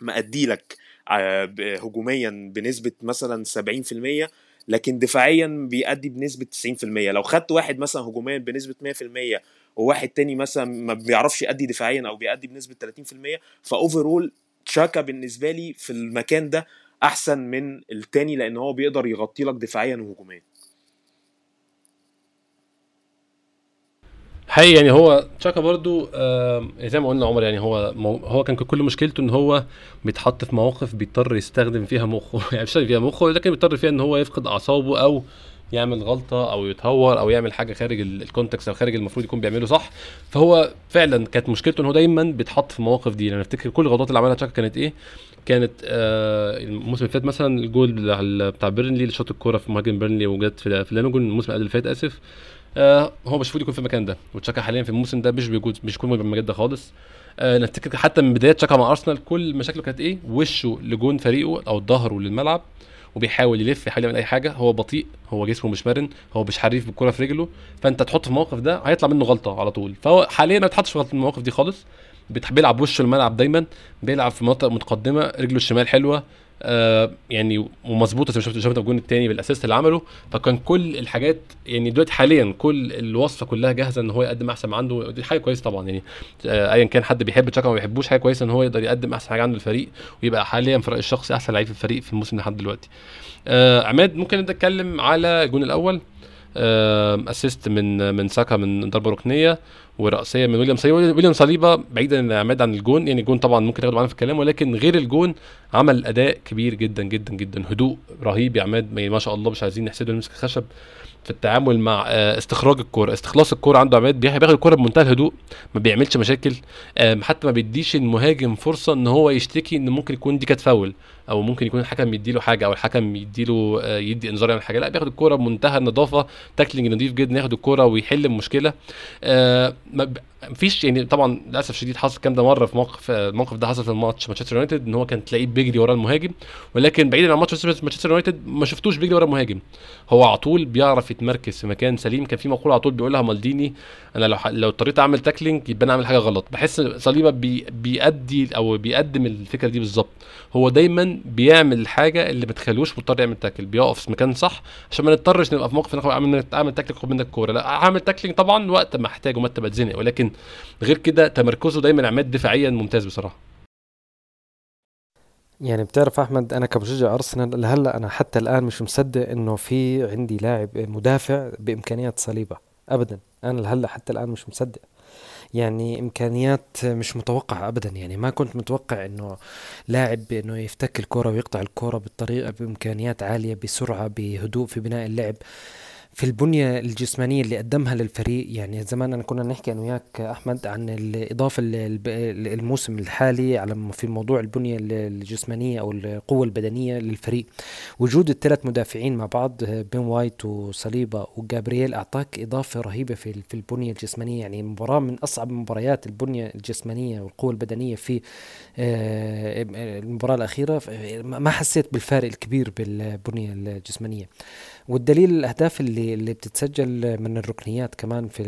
مأدي لك آه، هجوميا بنسبة مثلا 70% لكن دفاعيا بيأدي بنسبة 90% لو خدت واحد مثلا هجوميا بنسبة 100% وواحد تاني مثلا ما بيعرفش يأدي دفاعيا أو بيأدي بنسبة 30% ف overall تشاكا بالنسبة لي في المكان ده أحسن من التاني لأن هو بيقدر يغطي لك دفاعيا وهجوميا. حقيقي يعني هو تشاكا برضو زي ما قلنا عمر يعني هو هو كان كل مشكلته إن هو بيتحط في مواقف بيضطر يستخدم فيها مخه. (laughs) يعني مش فيها مخه لكن بيضطر فيها إن هو يفقد أعصابه أو يعمل غلطة أو يتهور أو يعمل حاجة خارج الكونتكست أو خارج المفروض يكون بيعمله صح فهو فعلا كانت مشكلته ان هو دايما بيتحط في المواقف دي. أنا أفتكر كل الغلطات اللي عملها تشاكا كانت إيه؟ كانت آه الموسم اللي فات مثلا الجول بتاع بيرنلي اللي شاط الكورة في مهاجم بيرنلي وجت في لا نو جون الموسم اللي فات آسف. آه هو مش المفروض يكون في المكان ده. وتشاكا حاليا في الموسم ده مش بيكون مش بيكون بالمجال ده خالص. آه نفتكر حتى من بداية تشاكا مع أرسنال كل مشاكله كانت إيه؟ وشه لجون فريقه أو ظهره للملعب. وبيحاول يلف يحاول يعمل أي حاجة. هو بطيء هو جسمه مش مرن هو مش حريف بالكرة في رجله. فأنت تحطه في الموقف ده هيطلع منه غلطة على طول. فهو حاليا ما بيتحطش في المواقف دي خالص. بيلعب وشه الملعب دايما بيلعب في مناطق متقدمة رجله الشمال حلوة. آه يعني ومظبوطة شفت شفت الجون الثاني بال assist اللي عمله. فكان كل الحاجات يعني دلوقتي حاليا كل الوصفة كلها جاهزة إن هو يقدم أحسن ما عنده. دي حاجة كويسة طبعا يعني آه ايا كان حد بيحب تشاكا ما بيحبوش حاجة كويسة إن هو يقدر يقدم أحسن حاجة عنده الفريق ويبقى حاليا في رايي الشخصي أحسن لعيب في الفريق في الموسم لحد دلوقتي. آه عماد ممكن نبدأ نتكلم على الجون الأول؟ assist من من ساكا من ضربة ركنية ورأسية من ويليام صليبا ويليام صليبا بعيدا الاعتماد عن الجون يعني الجون طبعا ممكن تاخده معانا في الكلام ولكن غير الجون عمل أداء كبير جدا جدا جدا. هدوء رهيب يا عماد ما شاء الله مش عايزين نحسده يمسك خشب في التعامل مع آه، استخراج الكورة. استخلاص الكورة عنده عماد بياخد الكورة بمنتهى الهدوء ما بيعملش مشاكل حتى ما بيديش المهاجم فرصة إن هو يشتكي إن ممكن يكون دي كانت فاول. أو ممكن يكون الحكم يديله حاجة أو الحكم يديله آه، يدي إنذار عن حاجة. لا بياخد الكورة بمنتهى النظافة. tackling نظيف جدا ياخد الكورة ويحل المشكلة. آه، مفيش يعني طبعا للأسف شديد حصل الكلام ده مرة في موقف الموقف ده حصل في الماتش مانشستر يونايتد إن هو كان تلاقيه بيجري ورا المهاجم. ولكن بعيدا عن ماتش مانشستر يونايتد ما شفتوش بيجري ورا المهاجم. هو على طول بيعرف يتمركز في مكان سليم. كان في مقولة على طول بيقولها مالديني أنا لو لو اضطريت أعمل tackling يبقى أنا أعمل حاجة غلط. بحس صليبة بي بيأدي أو بيقدم الفكرة دي بالظبط. هو دايما بيعمل الحاجة اللي ما مضطر يعمل تاكل بيقف في مكان صح عشان ما نضطرش نبقى في موقف ناخد اعمل أعمل تاكل خد منك الكوره لا اعمل تاكلينج طبعا وقت ما احتاج ومتى بتزنق ولكن غير كده تمركزه دايما عماد دفاعيا ممتاز بصراحة. يعني بتعرف أحمد أنا كمشجع أرسنال لهلأ أنا حتى الآن مش مصدق إنه في عندي لاعب مدافع بإمكانيات صليبة. ابدا أنا لهلأ حتى الآن مش مصدق. يعني إمكانيات مش متوقعة ابدا. يعني ما كنت متوقع إنه لاعب إنه يفتك الكرة ويقطع الكرة بالطريقة بإمكانيات عالية بسرعة بهدوء في بناء اللعب. في البنية الجسمانية اللي قدمها للفريق يعني زمان أنا كنا نحكي أنا وياك أحمد عن الإضافة الموسم الحالي على في موضوع البنية الجسمانية أو القوة البدنية للفريق. وجود الثلاث مدافعين مع بعض بين وايت وصليبا وجابرييل أعطاك إضافة رهيبة في في البنية الجسمانية. يعني مباراة من أصعب مباريات البنية الجسمانية والقوة البدنية في آه، المباراة الأخيرة. ما حسيت بالفارق الكبير بالبنية الجسمانية. والدليل الأهداف اللي اللي بتتسجل من الركنيات كمان في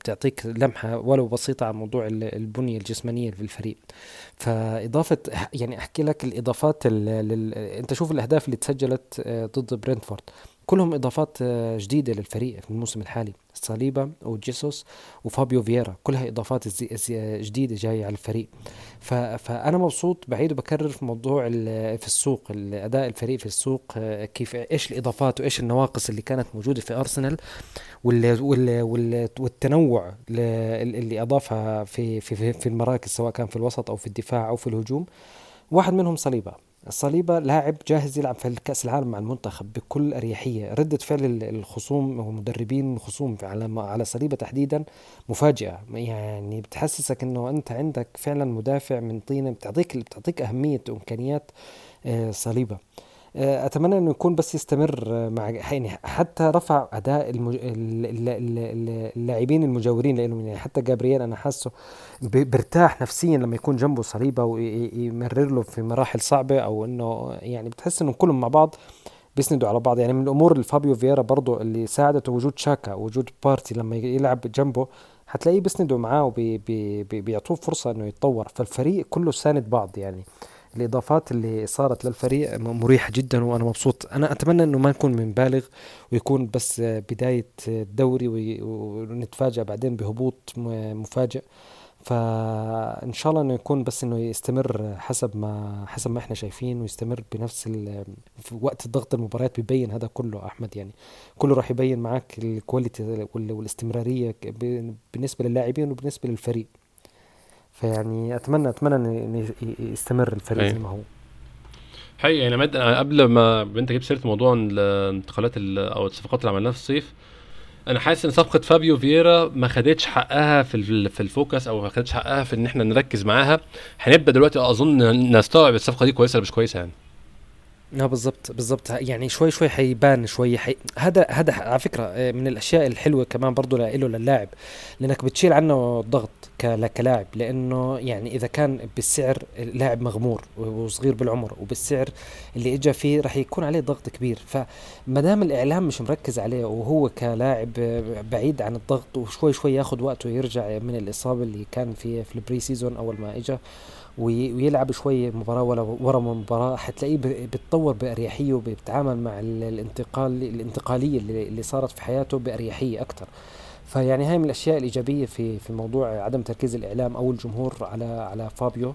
بتعطيك لمحة ولو بسيطة عن موضوع البنية الجسمانية في الفريق. فإضافة يعني أحكي لك الإضافات أنت شوف الأهداف اللي تسجلت آه، ضد برينفورد كلهم إضافات آه، جديدة للفريق في الموسم الحالي. صليبا وجيسوس وفابيو فييرا. كلها إضافات جديدة جاية على الفريق. فأنا مبسوط بعيد وبكرر في موضوع في السوق الاداء الفريق في السوق آه، كيف إيش الإضافات وإيش النواقص اللي كانت موجودة في أرسنال والتنوع اللي أضافها في في في المراكز سواء كان في الوسط أو في الدفاع أو في الهجوم. واحد منهم صليبة. الصليبة لاعب جاهز يلعب في الكأس العالم مع المنتخب بكل أريحية. ردة فعل الخصوم ومدربين الخصوم على على صليبة تحديدا مفاجئة يعني بتحسسك إنه أنت عندك فعلا مدافع من طينة بتعطيك بتعطيك أهمية وإمكانيات آه، صليبة آه، أتمنى إنه يكون بس يستمر مع يعني حتى رفع أداء المج... اللاعبين المجاورين لإنه يعني حتى جابرييل أنا حاسه بيرتاح نفسيا لما يكون جنبه صليبة ويمرر له في مراحل صعبة أو إنه يعني بتحس انه كلهم مع بعض بيسندوا على بعض. يعني من الأمور اللي فابيو فييرا برضه اللي ساعدته وجود شاكا وجود بارتي لما يلعب جنبه حتلاقيه بيسندوا معاه وبيعطوه فرصة إنه يتطور. فالفريق كله ساند بعض يعني. الإضافات اللي صارت للفريق مريحة جدا وأنا مبسوط. أنا أتمنى إنه ما نكون بنبالغ ويكون بس بداية الدوري ونتفاجئ بعدين بهبوط مفاجئ. فإن شاء الله إنه يكون بس إنه يستمر حسب ما حسب ما إحنا شايفين ويستمر بنفس في وقت ضغط المباريات بيبين هذا كله أحمد. يعني كله راح يبين معك ال quality والاستمرارية بالنسبة للاعبين وبالنسبة للفريق. فيعني اتمنى أتمنى ان يستمر الفريق زي ما هو. حقيقي يعني مد قبل ما أنت جبت سيرة موضوع الانتقالات أو الصفقات اللي عملناها في الصيف أنا حاسس إن صفقة فابيو فييرا ما خدتش حقها في في ال focus أو ما خدتش حقها في إن إحنا نركز معاها. هنبدأ دلوقتي أظن نستوعب الصفقة دي كويسة ولا مش كويسة يعني؟ آه بالضبط بالضبط. يعني شوي شوي حيبان شوي حي... هذا هذا على فكرة آه، من الأشياء الحلوة كمان برضه له للاعب لأنك بتشيل عنه الضغط كلاعب لأنه يعني إذا كان بالسعر لاعب مغمور وصغير بالعمر وبالسعر اللي اجى فيه راح يكون عليه ضغط كبير. فما دام الإعلام مش مركز عليه وهو كلاعب بعيد عن الضغط وشوي شوي ياخذ وقته يرجع من الإصابة اللي كان في في ال pre-season أول ما اجى ويلعب شوي مباراة ولا ورا مباراة. حتلاقيه بيتطور بأريحية وبيتعامل مع الانتقال الانتقالية اللي صارت في حياته بأريحية أكثر فيعني هاي من الأشياء الإيجابية في في موضوع عدم تركيز الإعلام أو الجمهور على على فابيو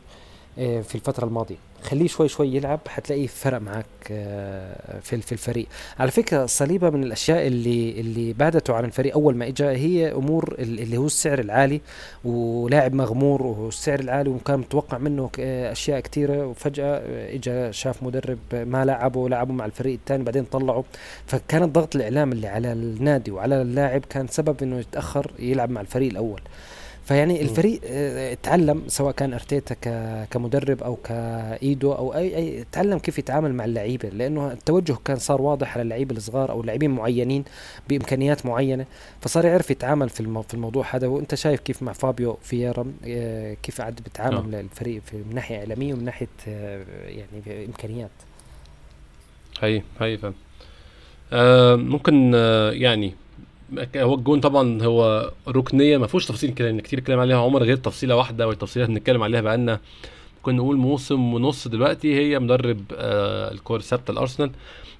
آه، في الفترة الماضية. خليه شوي شوي يلعب حتلاقيه فرق معك آه، في في الفريق. على فكرة صليبة من الأشياء اللي اللي بعدته عن الفريق أول ما إجا هي أمور اللي هو السعر العالي ولاعب مغمور والسعر العالي وكان متوقع منه أشياء كثيرة وفجأة إجا شاف مدرب ما لعبه لعبه مع الفريق الثاني بعدين طلعه. فكان الضغط الإعلام اللي على النادي وعلى اللاعب كان سبب إنه يتأخر يلعب مع الفريق الأول. فيعني الفريق آه، تعلم سواء كان أرتيتا كمدرب أو كإيدو أو أي أي تعلم كيف يتعامل مع اللعيبة لأنه التوجه كان صار واضح على اللعيبة الصغار أو اللاعبين معينين بإمكانيات معينة فصار يعرف يتعامل في في الموضوع هذا. وأنت شايف كيف مع فابيو فييرا آه، كيف قاعد بيتعامل آه. الفريق في من ناحية إعلامية ومن ناحية يعني إمكانيات؟ هي هي فهم آه ممكن آه يعني هو الجون طبعا هو ركنية ما فيهوش تفاصيل كلام كتير كلام عليها عمر غير تفصيلة واحدة والتفصيله اللي بنتكلم عليها بقالنا ممكن نقول موسم ونص دلوقتي هي مدرب آه الكور ثابتة الارسنال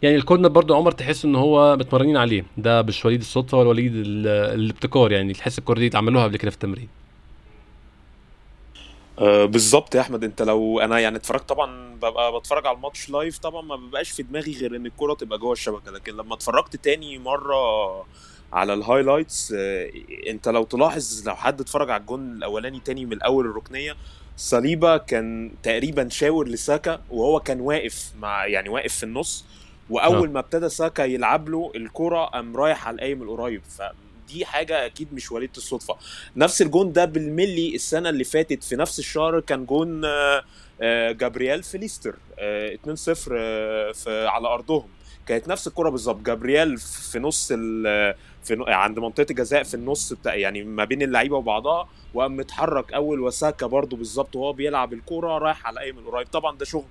يعني ال corner برضو عمر تحس إن هو متمرنين عليه. ده مش وليد الصدفة ولا وليد الابتكار يعني تحس الكورة دي عملوها قبل كده في التمرين. أه بالظبط يا أحمد. أنت لو أنا يعني اتفرجت طبعا ببقى بتفرج على الماتش live طبعا ما بيبقاش في دماغي غير إن الكورة تبقى جوه الشبكة. لكن لما اتفرجت تاني مرة على ال highlights آه، انت لو تلاحظ لو حد اتفرج على الجون الأولاني تاني من الأول الركنية صليبا كان تقريبا شاور لساكا وهو كان واقف مع يعني واقف في النص وأول آه. ما ابتدى ساكا يلعب له الكرة قام رايح على القايم القريب. فدي حاجة أكيد مش وليده الصدفة. نفس الجون ده بالمللي السنة اللي فاتت في نفس الشهر كان جون آه، جابرييل فيليستر 2-0 في على أرضهم. كانت نفس الكرة بالظبط. جابرييل في نص في عند منطقة الجزاء في النص بتاع يعني ما بين اللعيبة وبعضها وقام متحرك أول وساكا برده بالظبط وهو بيلعب الكورة رايح على القايم القريب. طبعا ده شغل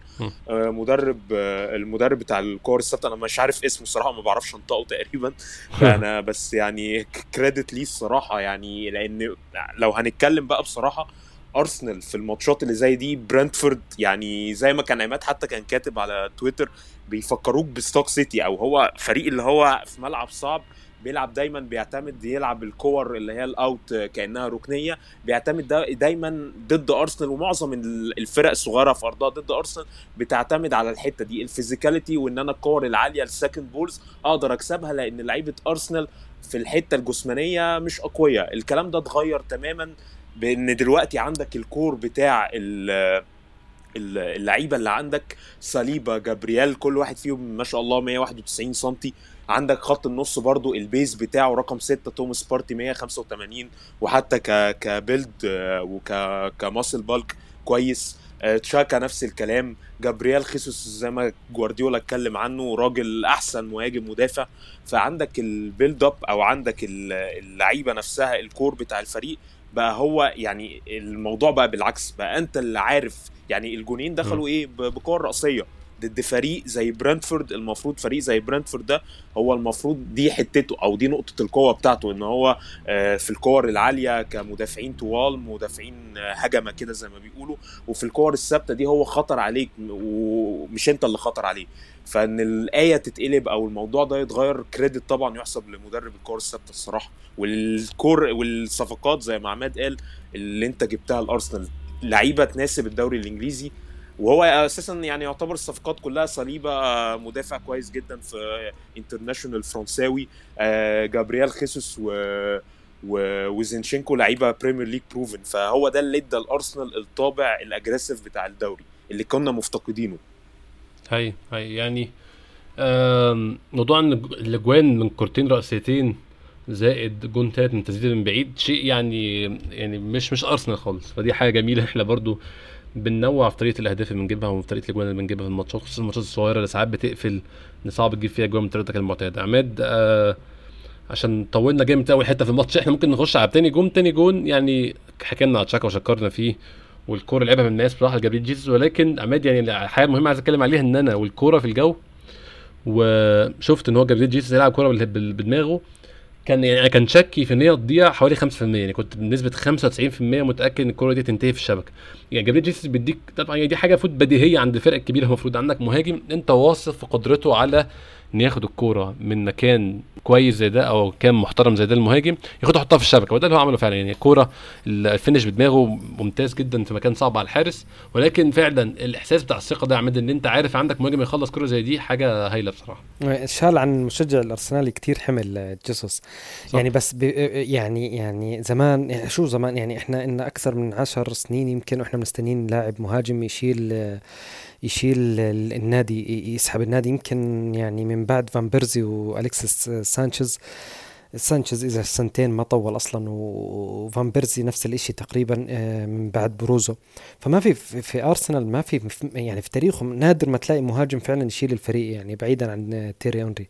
آه مدرب آه المدرب بتاع الكور الثابته أنا مش عارف اسمه الصراحه ما بعرفش أنطقه تقريبا. (laughs) فانا بس يعني credit ليه الصراحة يعني لأن لو هنتكلم بقى بصراحة ارسنال في الماتشات اللي زي دي برنتفورد يعني زي ما كان عماد حتى كان كاتب على تويتر بيفكروك بستوك سيتي أو هو فريق اللي هو في ملعب صعب بيلعب دايما بيعتمد يلعب الكور اللي هي ال out كأنها ركنية بيعتمد دايما ضد ارسنال ومعظم الفرق الصغيرة في أرضها ضد ارسنال بتعتمد على الحتة دي ال physicality وإن أنا الكور العالية ال second balls أقدر أكسبها لأن لعيبة ارسنال في الحتة الجسمانية مش أقوياء الكلام ده اتغير تماما بان دلوقتي عندك الكور بتاع اللعيبة اللي عندك صليبة جابرييل كل واحد فيهم ما شاء الله 191 سم عندك خط النص برضو ال base بتاعه رقم 6 توماس بارتي 185 وحتى ك build آه، وك muscle bulk كويس. آه، تشاكا نفس الكلام. جابرييل خيسوس زي ما جوارديولا اتكلم عنه راجل أحسن مهاجم مدافع. فعندك ال build up أو عندك اللعيبة نفسها الكور بتاع الفريق بقى هو يعني الموضوع بقى بالعكس بقى انت اللي عارف يعني الجونين دخلوا إيه بكور رأسية. ضد فريق زي برنتفورد المفروض فريق زي برنتفورد ده هو المفروض دي حتته أو دي نقطة القوة بتاعته إن هو آه، في الكور العالية كمدافعين طوال مدافعين آه، هجمة كده زي ما بيقولوا وفي الكور الثابتة دي هو خطر عليك ومش أنت اللي خطر عليه. فإن الآية تتقلب أو الموضوع ده يتغير كريدت طبعا يحسب لمدرب الكور الثابتة الصراحة. والكور والصفقات زي ما عماد قال اللي أنت جبتها الارسنال لعيبة تناسب الدوري الإنجليزي وهو أساسا يعني يعتبر الصفقات كلها صليبة مدافع كويس جدا في international فرنساوي آه، جابرييل خيسوس و وزينشينكو لعيبة Premier League proven فهو ده اللي ادى الأرسنال الطابع ال aggressive بتاع الدوري اللي كنا مفتقدينه. هاي هاي يعني موضوع إن الأجوان من كورتين رأسيتين زائد جون تالت من تسديده من بعيد شيء يعني يعني مش مش أرسنال خالص. فدي حاجة جميلة. إحنا برضو بننوع في طريقة الأهداف اللي بنجيبها وفي طريقة الاجوان اللي بنجيبها في الماتشات خصوصا الماتشات الصغيرة اللي ساعات بتقفل إن صعب تجيب فيها اجوان من طريقتك المعتادة. عماد آه عشان طولنا جامد اول حتة في الماتش إحنا ممكن نخش على تاني جون تاني جون يعني حكينا على تشاكا وشكرنا فيه والكورة لعبها من الناس بصراحة جابريل جيسوس. ولكن عماد يعني حاجة مهمه عايز أتكلم عليها إن أنا والكورة في الجو وشفت إن هو جابريل جيسوس يلعب كورة بدماغه كان يعني كان شكي في إن هي تضيع حوالي 5% يعني كنت بنسبة 95% متأكد إن الكوره دي تنتهي في الشبكة. يعني جابريل جيسوس بيديك طبعا دي حاجة فوت بديهية عند الفرق الكبيره المفروض عندك مهاجم أنت واثق في قدرته على ان ياخد الكورة من مكان كويس زي ده أو كان محترم زي ده المهاجم ياخدها يحطها في الشبكة. وده اللي هو عمله فعلا. يعني الكورة ال finish بدماغه ممتاز جدا في مكان صعب على الحارس. ولكن فعلا الإحساس بتاع الثقة ده يا عماد إن أنت عارف عندك مهاجم يخلص كورة زي دي حاجة هايلة بصراحة. شال عن مشجع الأرسنال كتير حمل جيسوس. يعني بس يعني يعني زمان شو زمان؟ يعني إحنا إن أكثر من عشر سنين يمكن وإحنا مستنيين لاعب مهاجم يشيل يشيل النادي يسحب النادي. يمكن يعني من بعد فان بيرزي والكسس سانشيز سانشيز إذا سنتين ما طول أصلا وفان بيرزي نفس الشيء تقريبا آه، من بعد بروزو. فما في في أرسنال ما في يعني في تاريخهم نادر ما تلاقي مهاجم فعلا يشيل الفريق يعني بعيدا عن تيري اونري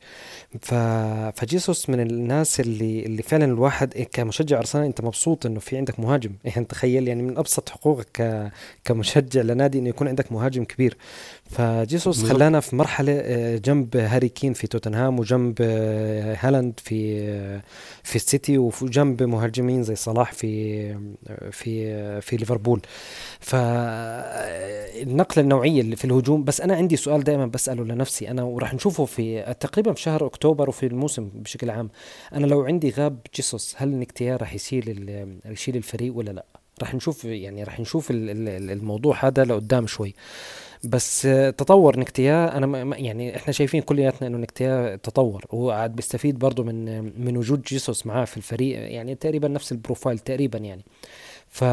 فجيسوس من الناس اللي اللي فعلا الواحد كمشجع أرسنال أنت مبسوط إنه في عندك مهاجم. (laughs) يعني تخيل يعني من أبسط حقوقك كمشجع لنادي إنه يكون عندك مهاجم كبير. فجيسوس خلانا في مرحلة آه، جنب هاري كين في توتنهام وجنب آه، هالاند في آه، في السيتي وجنب مهاجمين زي صلاح في في في ليفربول. فالنقله النوعية اللي في الهجوم بس أنا عندي سؤال دائما بسأله لنفسي. أنا وراح نشوفه في تقريبا في شهر أكتوبر وفي الموسم بشكل عام. أنا لو عندي غاب جيسوس هل نكتيار راح يشيل يشيل الفريق ولا لا؟ راح نشوف يعني راح نشوف الموضوع هذا لقدام شوي. بس تطور نكتيا أنا يعني إحنا شايفين كلياتنا إنه نكتيا تطور وهو قاعد بيستفيد برضه من من وجود جيسوس معاه في الفريق يعني تقريبا نفس البروفايل تقريبا يعني. ف...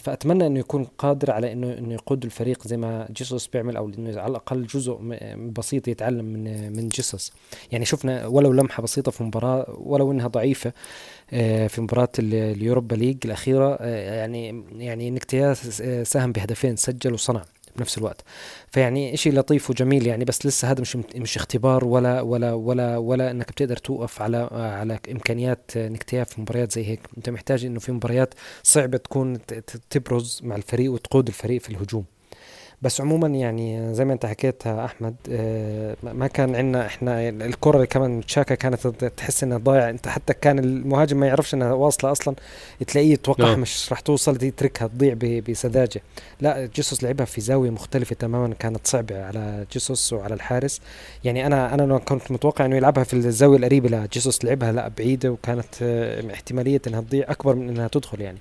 فأتمنى إنه يكون قادر على إنه إنه يقود الفريق زي ما جيسوس بيعمل أو إنه على الأقل جزء بسيط يتعلم من من جيسوس. يعني شفنا ولو لمحة بسيطة في مباراة ولو إنها ضعيفة آه، في مباراة اليوروبا ليج الأخيرة آه، يعني يعني نكتيا ساهم بهدفين سجل وصنع بنفس الوقت. فيعني شيء لطيف وجميل يعني بس لسه هذا مش مش اختبار ولا ولا ولا ولا إنك بتقدر توقف على على إمكانيات نكتياف في مباريات زي هيك. أنت محتاج إنه في مباريات صعبة تكون تبرز مع الفريق وتقود الفريق في الهجوم. بس عموما يعني زي ما انت حكيت أحمد آه، ما كان عندنا إحنا الكرة اللي كمان تشاكا كانت تحس إنها ضايعة. أنت حتى كان المهاجم ما يعرفش إنها واصلة أصلا تلاقيه يتوقع نعم. مش راح توصل يتركها تضيع بسذاجة. لا جيسوس لعبها في زاوية مختلفة تماما كانت صعبة على جيسوس وعلى الحارس. يعني أنا أنا كنت متوقع إنه يلعبها في الزاوية القريبة لا جيسوس لعبها لا بعيدة وكانت آه، احتمالية إنها تضيع أكبر من إنها تدخل يعني.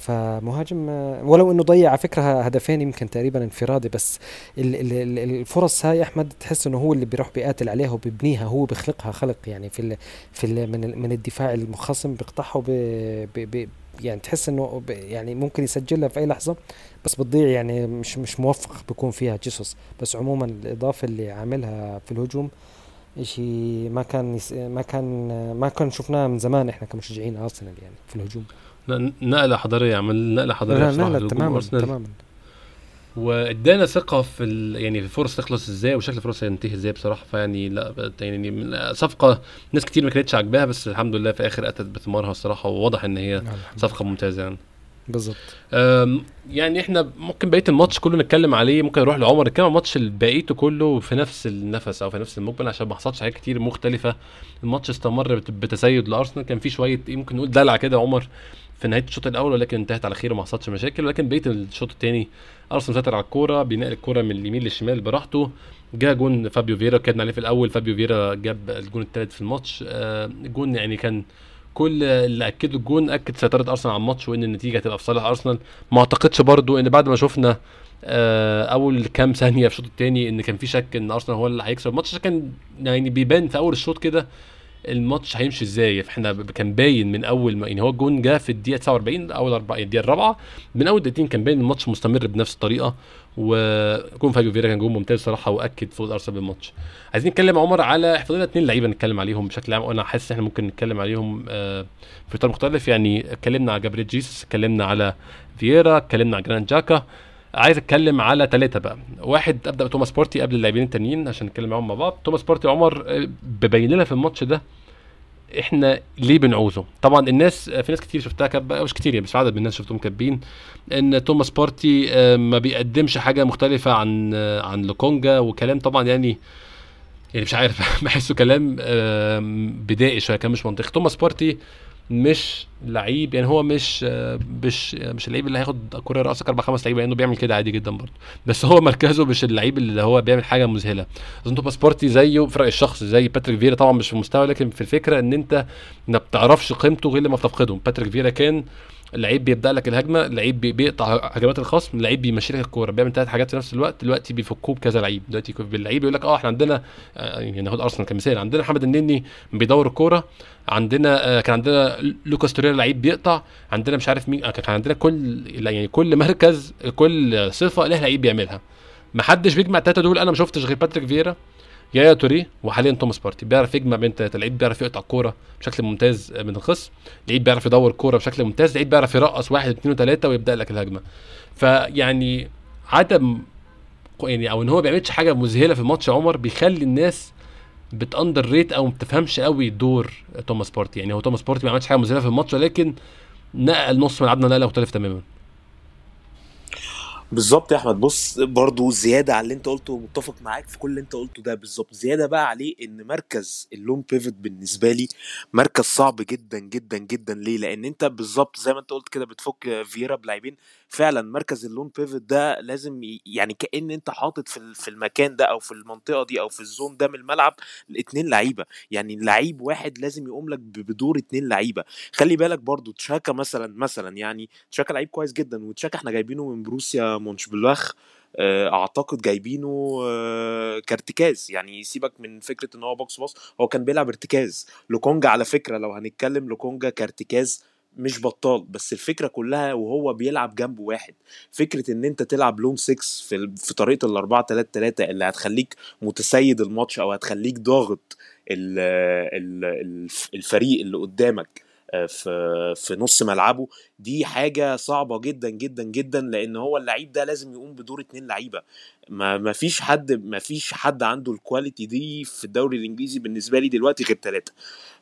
فمهاجم ولو إنه ضيع على فكرة هدفين يمكن تقريبا انفرادي بس الفرص هاي أحمد تحس إنه هو اللي بيروح بيقاتل عليها وبيبنيها هو بيخلقها خلق يعني في ال في ال من من الدفاع المخصم بيقطعها يعني تحس إنه يعني ممكن يسجلها في أي لحظة بس بتضيع يعني مش مش موفق بيكون فيها جيسوس. بس عموما الإضافة اللي عاملها في الهجوم شيء ما كان ما كان ما كان شفناه من زمان إحنا كمشجعين أرسنال يعني في الهجوم. نقلة حضارية عمل نقلة حضارية بصراحه نقلة تماما تماما. وادانا ثقة في ال... يعني في الفرص تخلص إزاي وشكل الفرص هينتهي إزاي بصراحة. فيعني لا يعني صفقة ناس كتير ما كانتش عاجباها بس الحمد لله في آخر أتت بثمارها الصراحة وواضح إن هي نعم، صفقة ممتازة يعني. بالظبط. يعني إحنا ممكن بقية الماتش كله نتكلم عليه ممكن نروح لعمر. نتكلم عن الماتش بقيته كله في نفس النفس أو في نفس المقبل عشان ما حصلش حاجات كتير مختلفة. الماتش استمر بتسيد لأرسنال. كان في شوية ممكن نقول دلع كده عمر. في نهاية الشوط الأول ولكن انتهت على خير وما حصلش مشاكل. ولكن بقية الشوط الثاني أرسنال سيطر على الكورة بينقل الكورة من اليمين للشمال براحته. جاء جون فابيو فيرا كان عليه في الأول. فابيو فيرا جاب الجون الثالث في الماتش. آه جون يعني كان كل اللي اكدوا الجون أكد سيطره أرسنال على الماتش وإن النتيجة هتبقى في صالح أرسنال. ما أعتقدش برضو إن بعد ما شفنا آه أول كام ثانية في الشوط الثاني إن كان في شك إن أرسنال هو اللي هيكسب الماتش. كان يعني بيبان في أول الشوط كده الماتش هيمشي إزاي؟ إحنا كان باين من أول ما يعني هو الجون جه في الدقيقة 49 أول أربع الدقيقة الرابعة. من أول دقيقتين كان باين الماتش مستمر بنفس الطريقة وجون فابيو فيرا كان جون ممتاز صراحة وأكد فوز أرسنال بالماتش. عايزين نتكلم عمر على فضلنا اثنين لعيبة نتكلم عليهم بشكل عام. وأنا حاسس إحنا ممكن نتكلم عليهم آه، في اطار مختلف. يعني اتكلمنا على جابريل جيسوس اتكلمنا على فييرا اتكلمنا على جرانيت تشاكا. عايز اتكلم على ثلاثة بقى. واحد أبدأ بتوماس بارتي قبل اللاعبين التانيين عشان نتكلم معاهم مع بعض. توماس بارتي عمر آه، ببين لنا في الماتش ده إحنا ليه بنعوزه؟ طبعا الناس في ناس كتير شفتها كب مش كتير يعني بس عدد من الناس شفتهم كاتبين إن توماس بارتي آه، ما بيقدمش حاجة مختلفة عن آه، عن لوكونجا وكلام. طبعا يعني يعني مش عارف (laughs) بحسه كلام بدائي شوية كان مش منطقي. توماس بارتي مش لعيب يعني هو مش مش مش اللعيب اللي هياخد كورة يرقص أربع خمس لعيبة لأنه بيعمل كده عادي جدا برضه. بس هو مركزه مش اللعيب اللي هو بيعمل حاجة مذهلة. أظن توماس بارتي زيه فرق الشخص زي باتريك فيرا طبعا مش في المستوى لكن في الفكرة إن أنت ما بتعرفش قيمته غير لما بتفقده باتريك فيرا كان لعيب بيبدأ لك الهجمة لعيب بي- بيقطع هجمات الخصم لعيب بيمشي لك الكورة بيعمل ثلاث حاجات في نفس الوقت. دلوقتي بيفكوه بكذا لعيب. دلوقتي اللعيب يقول لك آه إحنا عندنا آه، يعني ناخد أرسنال كمثال. عندنا محمد النني بيدور الكورة. عندنا آه، كان عندنا لوكاس توريرا لعيب بيقطع. عندنا مش عارف مين آه، كان عندنا كل يعني كل مركز كل صفة لها لعيب بيعملها. ما حدش بيجمع الثلاثه دول. أنا ما شفتش غير باتريك فييرا. يايا توري وحاليا توماس بارتي. بيعرف يجمع بين ثلاثة لعيب بيعرف يقطع الكورة بشكل ممتاز من الخصم. لعيب بيعرف يدور الكورة بشكل ممتاز. لعيب بيعرف يرقص واحد اثنين وثلاثه ويبدأ لك الهجمة. فيعني عدم يعني أو إن هو ما بيعملش حاجة مذهلة في الماتش يا عمر بيخلي الناس بت underrate أو ما بتفهمش قوي دور توماس بارتي. يعني هو توماس بارتي ما عملش حاجة مذهلة في الماتش ولكن نقل نص ملعبنا نقله مختلف تماما. بالظبط يا أحمد. بص برضو زيادة على اللي أنت قلته متفق معاك في كل اللي أنت قلته ده بالظبط. زيادة بقى عليه إن مركز اللون بيفت بالنسبة لي مركز صعب جدا جدا جدا. ليه؟ لأن أنت بالظبط زي ما أنت قلت كده بتفك فييرا بلاعبين. فعلا مركز اللون بيفت ده لازم يعني كأن أنت حاطط في في المكان ده أو في المنطقة دي أو في الزون ده من الملعب اتنين لعيبة. يعني لعيب واحد لازم يقوم لك بدور اتنين لعيبة. خلي بالك برضو تشاكا مثلا مثلا يعني تشاكا لعيب كويس جدا وتشاكا إحنا جايبينه من بروسيا مونشبلاخ آه، أعتقد جايبينه آه، كارتكاز يعني سيبك من فكرة إن هو box to box هو كان بيلعب ارتكاز. لوكونجا على فكرة لو هنتكلم لوكونجا كارتكاز مش بطال بس الفكرة كلها وهو بيلعب جنب واحد. فكرة إن أنت تلعب lone 6 في في طريقة ال 4 3 3 اللي هتخليك متسيد الماتش أو هتخليك ضاغط ال- ال- الف- الفريق اللي قدامك في في نص ملعبه. دي حاجة صعبة جدا جدا جدا لأن هو اللعيب ده لازم يقوم بدور اتنين لعيبة. ما ما فيش حد ما فيش حد عنده ال quality دي في الدوري الإنجليزي بالنسبة لي دلوقتي غير ثلاثة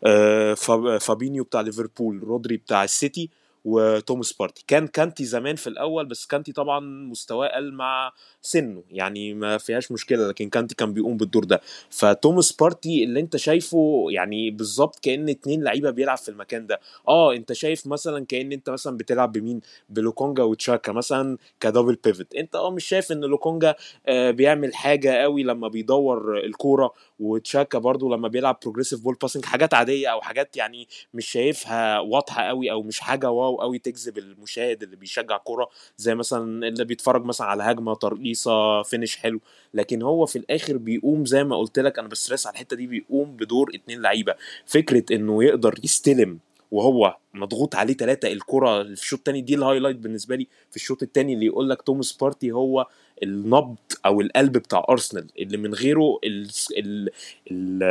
آه، فاب- فابينيو بتاع ليفربول رودري بتاع السيتي. وتوماس بارتي كان كانتي زمان في الأول بس كانتي طبعا مستواه قل مع سنه يعني ما فيهاش مشكلة لكن كانتي كان بيقوم بالدور ده. فتوماس بارتي اللي انت شايفه يعني بالظبط كأن اتنين لعيبة بيلعب في المكان ده. آه انت شايف مثلا كأن انت مثلا بتلعب بمين؟ بلوكونجا وتشاكا مثلا ك double pivot انت آه مش شايف إن لوكونجا آه بيعمل حاجة قوي لما بيدور الكورة وتشاكا برضو لما بيلعب progressive ball passing حاجات عادية أو حاجات يعني مش شايفها واضحة قوي أو مش حاجة wow قوي تجذب المشاهد اللي بيشجع كورة زي مثلا اللي بيتفرج مثلا على هجمة ترقيصة finish حلو. لكن هو في الآخر بيقوم زي ما قلت لك أنا ب stress على الحتة دي بيقوم بدور اتنين لعيبة. فكرة إنه يقدر يستلم وهو مضغوط عليه ثلاثة الكرة في الشوط الثاني دي ال highlight بالنسبة لي. في الشوط الثاني اللي يقول لك توماس بارتي هو النبض أو القلب بتاع أرسنال اللي من غيره ال ال ال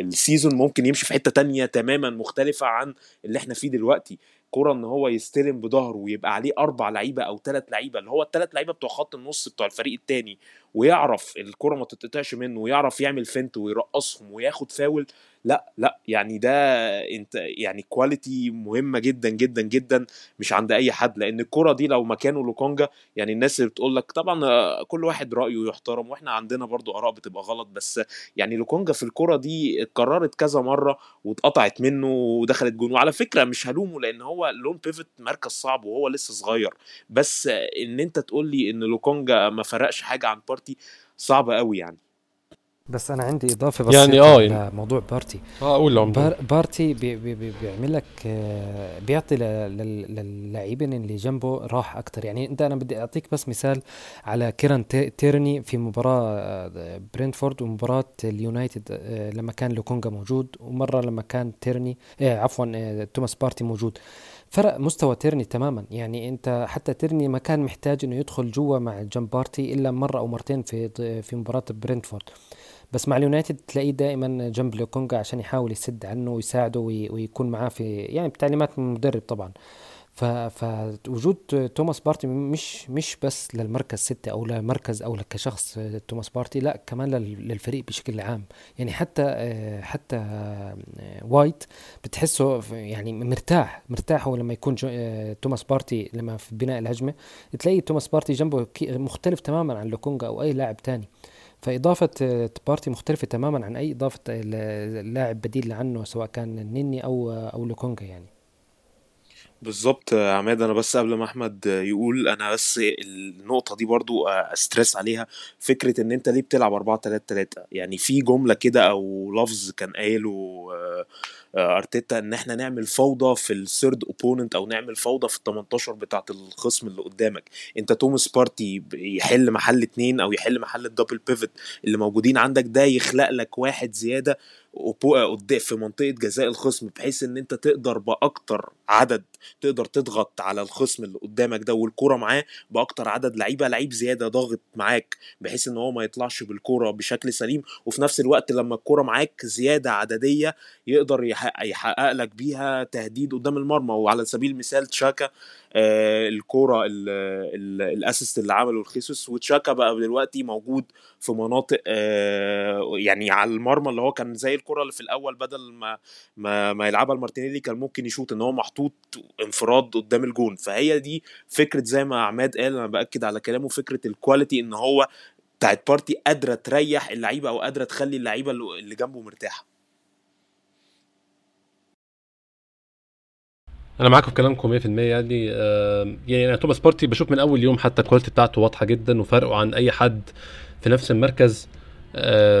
ال season ممكن يمشي في حتة تانية تماما مختلفة عن اللي إحنا فيه دلوقتي. فكرة إن هو يستلم بظهره ويبقى عليه أربع لعيبة أو ثلاث لعيبة اللي هو الثلاث لعيبة بتوع خط النص بتوع الفريق الثاني ويعرف الكرة ما تتقطعش منه ويعرف يعمل feint ويرقصهم وياخد فاول. لا لا يعني ده انت يعني quality مهمة جدا جدا جدا مش عند أي حد. لأن الكرة دي لو مكانه لوكونجا يعني الناس اللي بتقول لك طبعا آه، كل واحد رأيه يحترم وإحنا عندنا برضو آراء بتبقى غلط. بس يعني لوكونجا في الكرة دي اتكررت كذا مرة واتقطعت منه ودخلت جون. وعلى فكرة مش هلومه لأن هو lone pivot مركز صعب وهو لسه صغير. بس إن أنت تقول لي إن لوكونجا ما فرقش حاجة عن بارتي صعب قوي يعني. بس أنا عندي إضافة بس يعني آه، يعني- موضوع بارتي آه قول لهم بار بارتي بي بي بي بيعمل لك آه، بيعطي ل- لل- للاعبين اللي جنبه راحة أكثر يعني أنت أنا بدي أعطيك بس مثال على كيران تي- تيرني في مباراة آه، برينفورد ومباراة اليونايتد آه، لما كان لوكونجا موجود ومرة لما كان تيرني آه، عفوا توماس بارتي موجود. فرق مستوى تيرني تماما. يعني أنت حتى تيرني ما كان محتاج إنه يدخل جوا مع جنب بارتي إلا مرة أو مرتين في في مباراة برينفورد بس مع اليونايتد تلاقيه دائما جنب لوكونجا عشان يحاول يسد عنه ويساعده وي- ويكون معاه في يعني بتعليمات من المدرب طبعا. فوجود توماس بارتي مش مش بس للمركز ستة أو للمركز أو كشخص توماس بارتي لا كمان لل- للفريق بشكل عام. يعني حتى آه، حتى آه، وايت بتحسه يعني مرتاح مرتاح هو لما يكون آه، توماس بارتي لما في بناء الهجمة. تلاقي توماس بارتي جنبه مختلف تماما عن لوكونجا أو أي لاعب تاني. فإضافة بارتي مختلفة تماما عن أي إضافة لاعب بديل عنه سواء كان نيني أو أو لوكونجا يعني. بالظبط يا عماد. أنا بس قبل ما أحمد يقول أنا بس النقطة دي برضو أ stress عليها. فكرة إن أنت ليه بتلعب 4 3 3 يعني في جملة كده أو لفظ كان قايله آه، آه، أرتيتا إن إحنا نعمل فوضى في ال third opponent أو نعمل فوضى في ال 18 بتاعة الخصم اللي قدامك. أنت توماس بارتي يحل محل اتنين أو يحل محل ال double pivot اللي موجودين عندك ده يخلق لك واحد زيادة. في منطقة جزاء الخصم بحيث إن أنت تقدر بأكتر عدد تقدر تضغط على الخصم اللي قدامك ده والكرة معاه بأكتر عدد لعيبة لعيب زيادة ضاغط معاك بحيث إن هو ما يطلعش بالكرة بشكل سليم. وفي نفس الوقت لما الكرة معاك زيادة عددية يقدر يحقق لك بيها تهديد قدام المرمى. وعلى سبيل المثال تشاكا آه الكورة ال assist اللي عمله لخيسوس وتشاكا بقى دلوقتي موجود في مناطق آه يعني على المرمى اللي هو كان زي الكرة اللي في الأول بدل ما ما, ما يلعبها لمارتينيلي كان ممكن يشوط إن هو محطوط انفراد قدام الجون. فهي دي فكرة زي ما عماد قال أنا بأكد على كلامه فكرة ال quality إن هو بتاعت بارتي قادرة تريح اللعيبة أو قادرة تخلي اللعيبة اللي جنبه مرتاحة. أنا معاكم في كلامكم 100% يعني آه يعني أنا توماس بارتي بشوف من أول يوم حتى ال quality بتاعته واضحة جدا وفرقه عن أي حد في نفس المركز.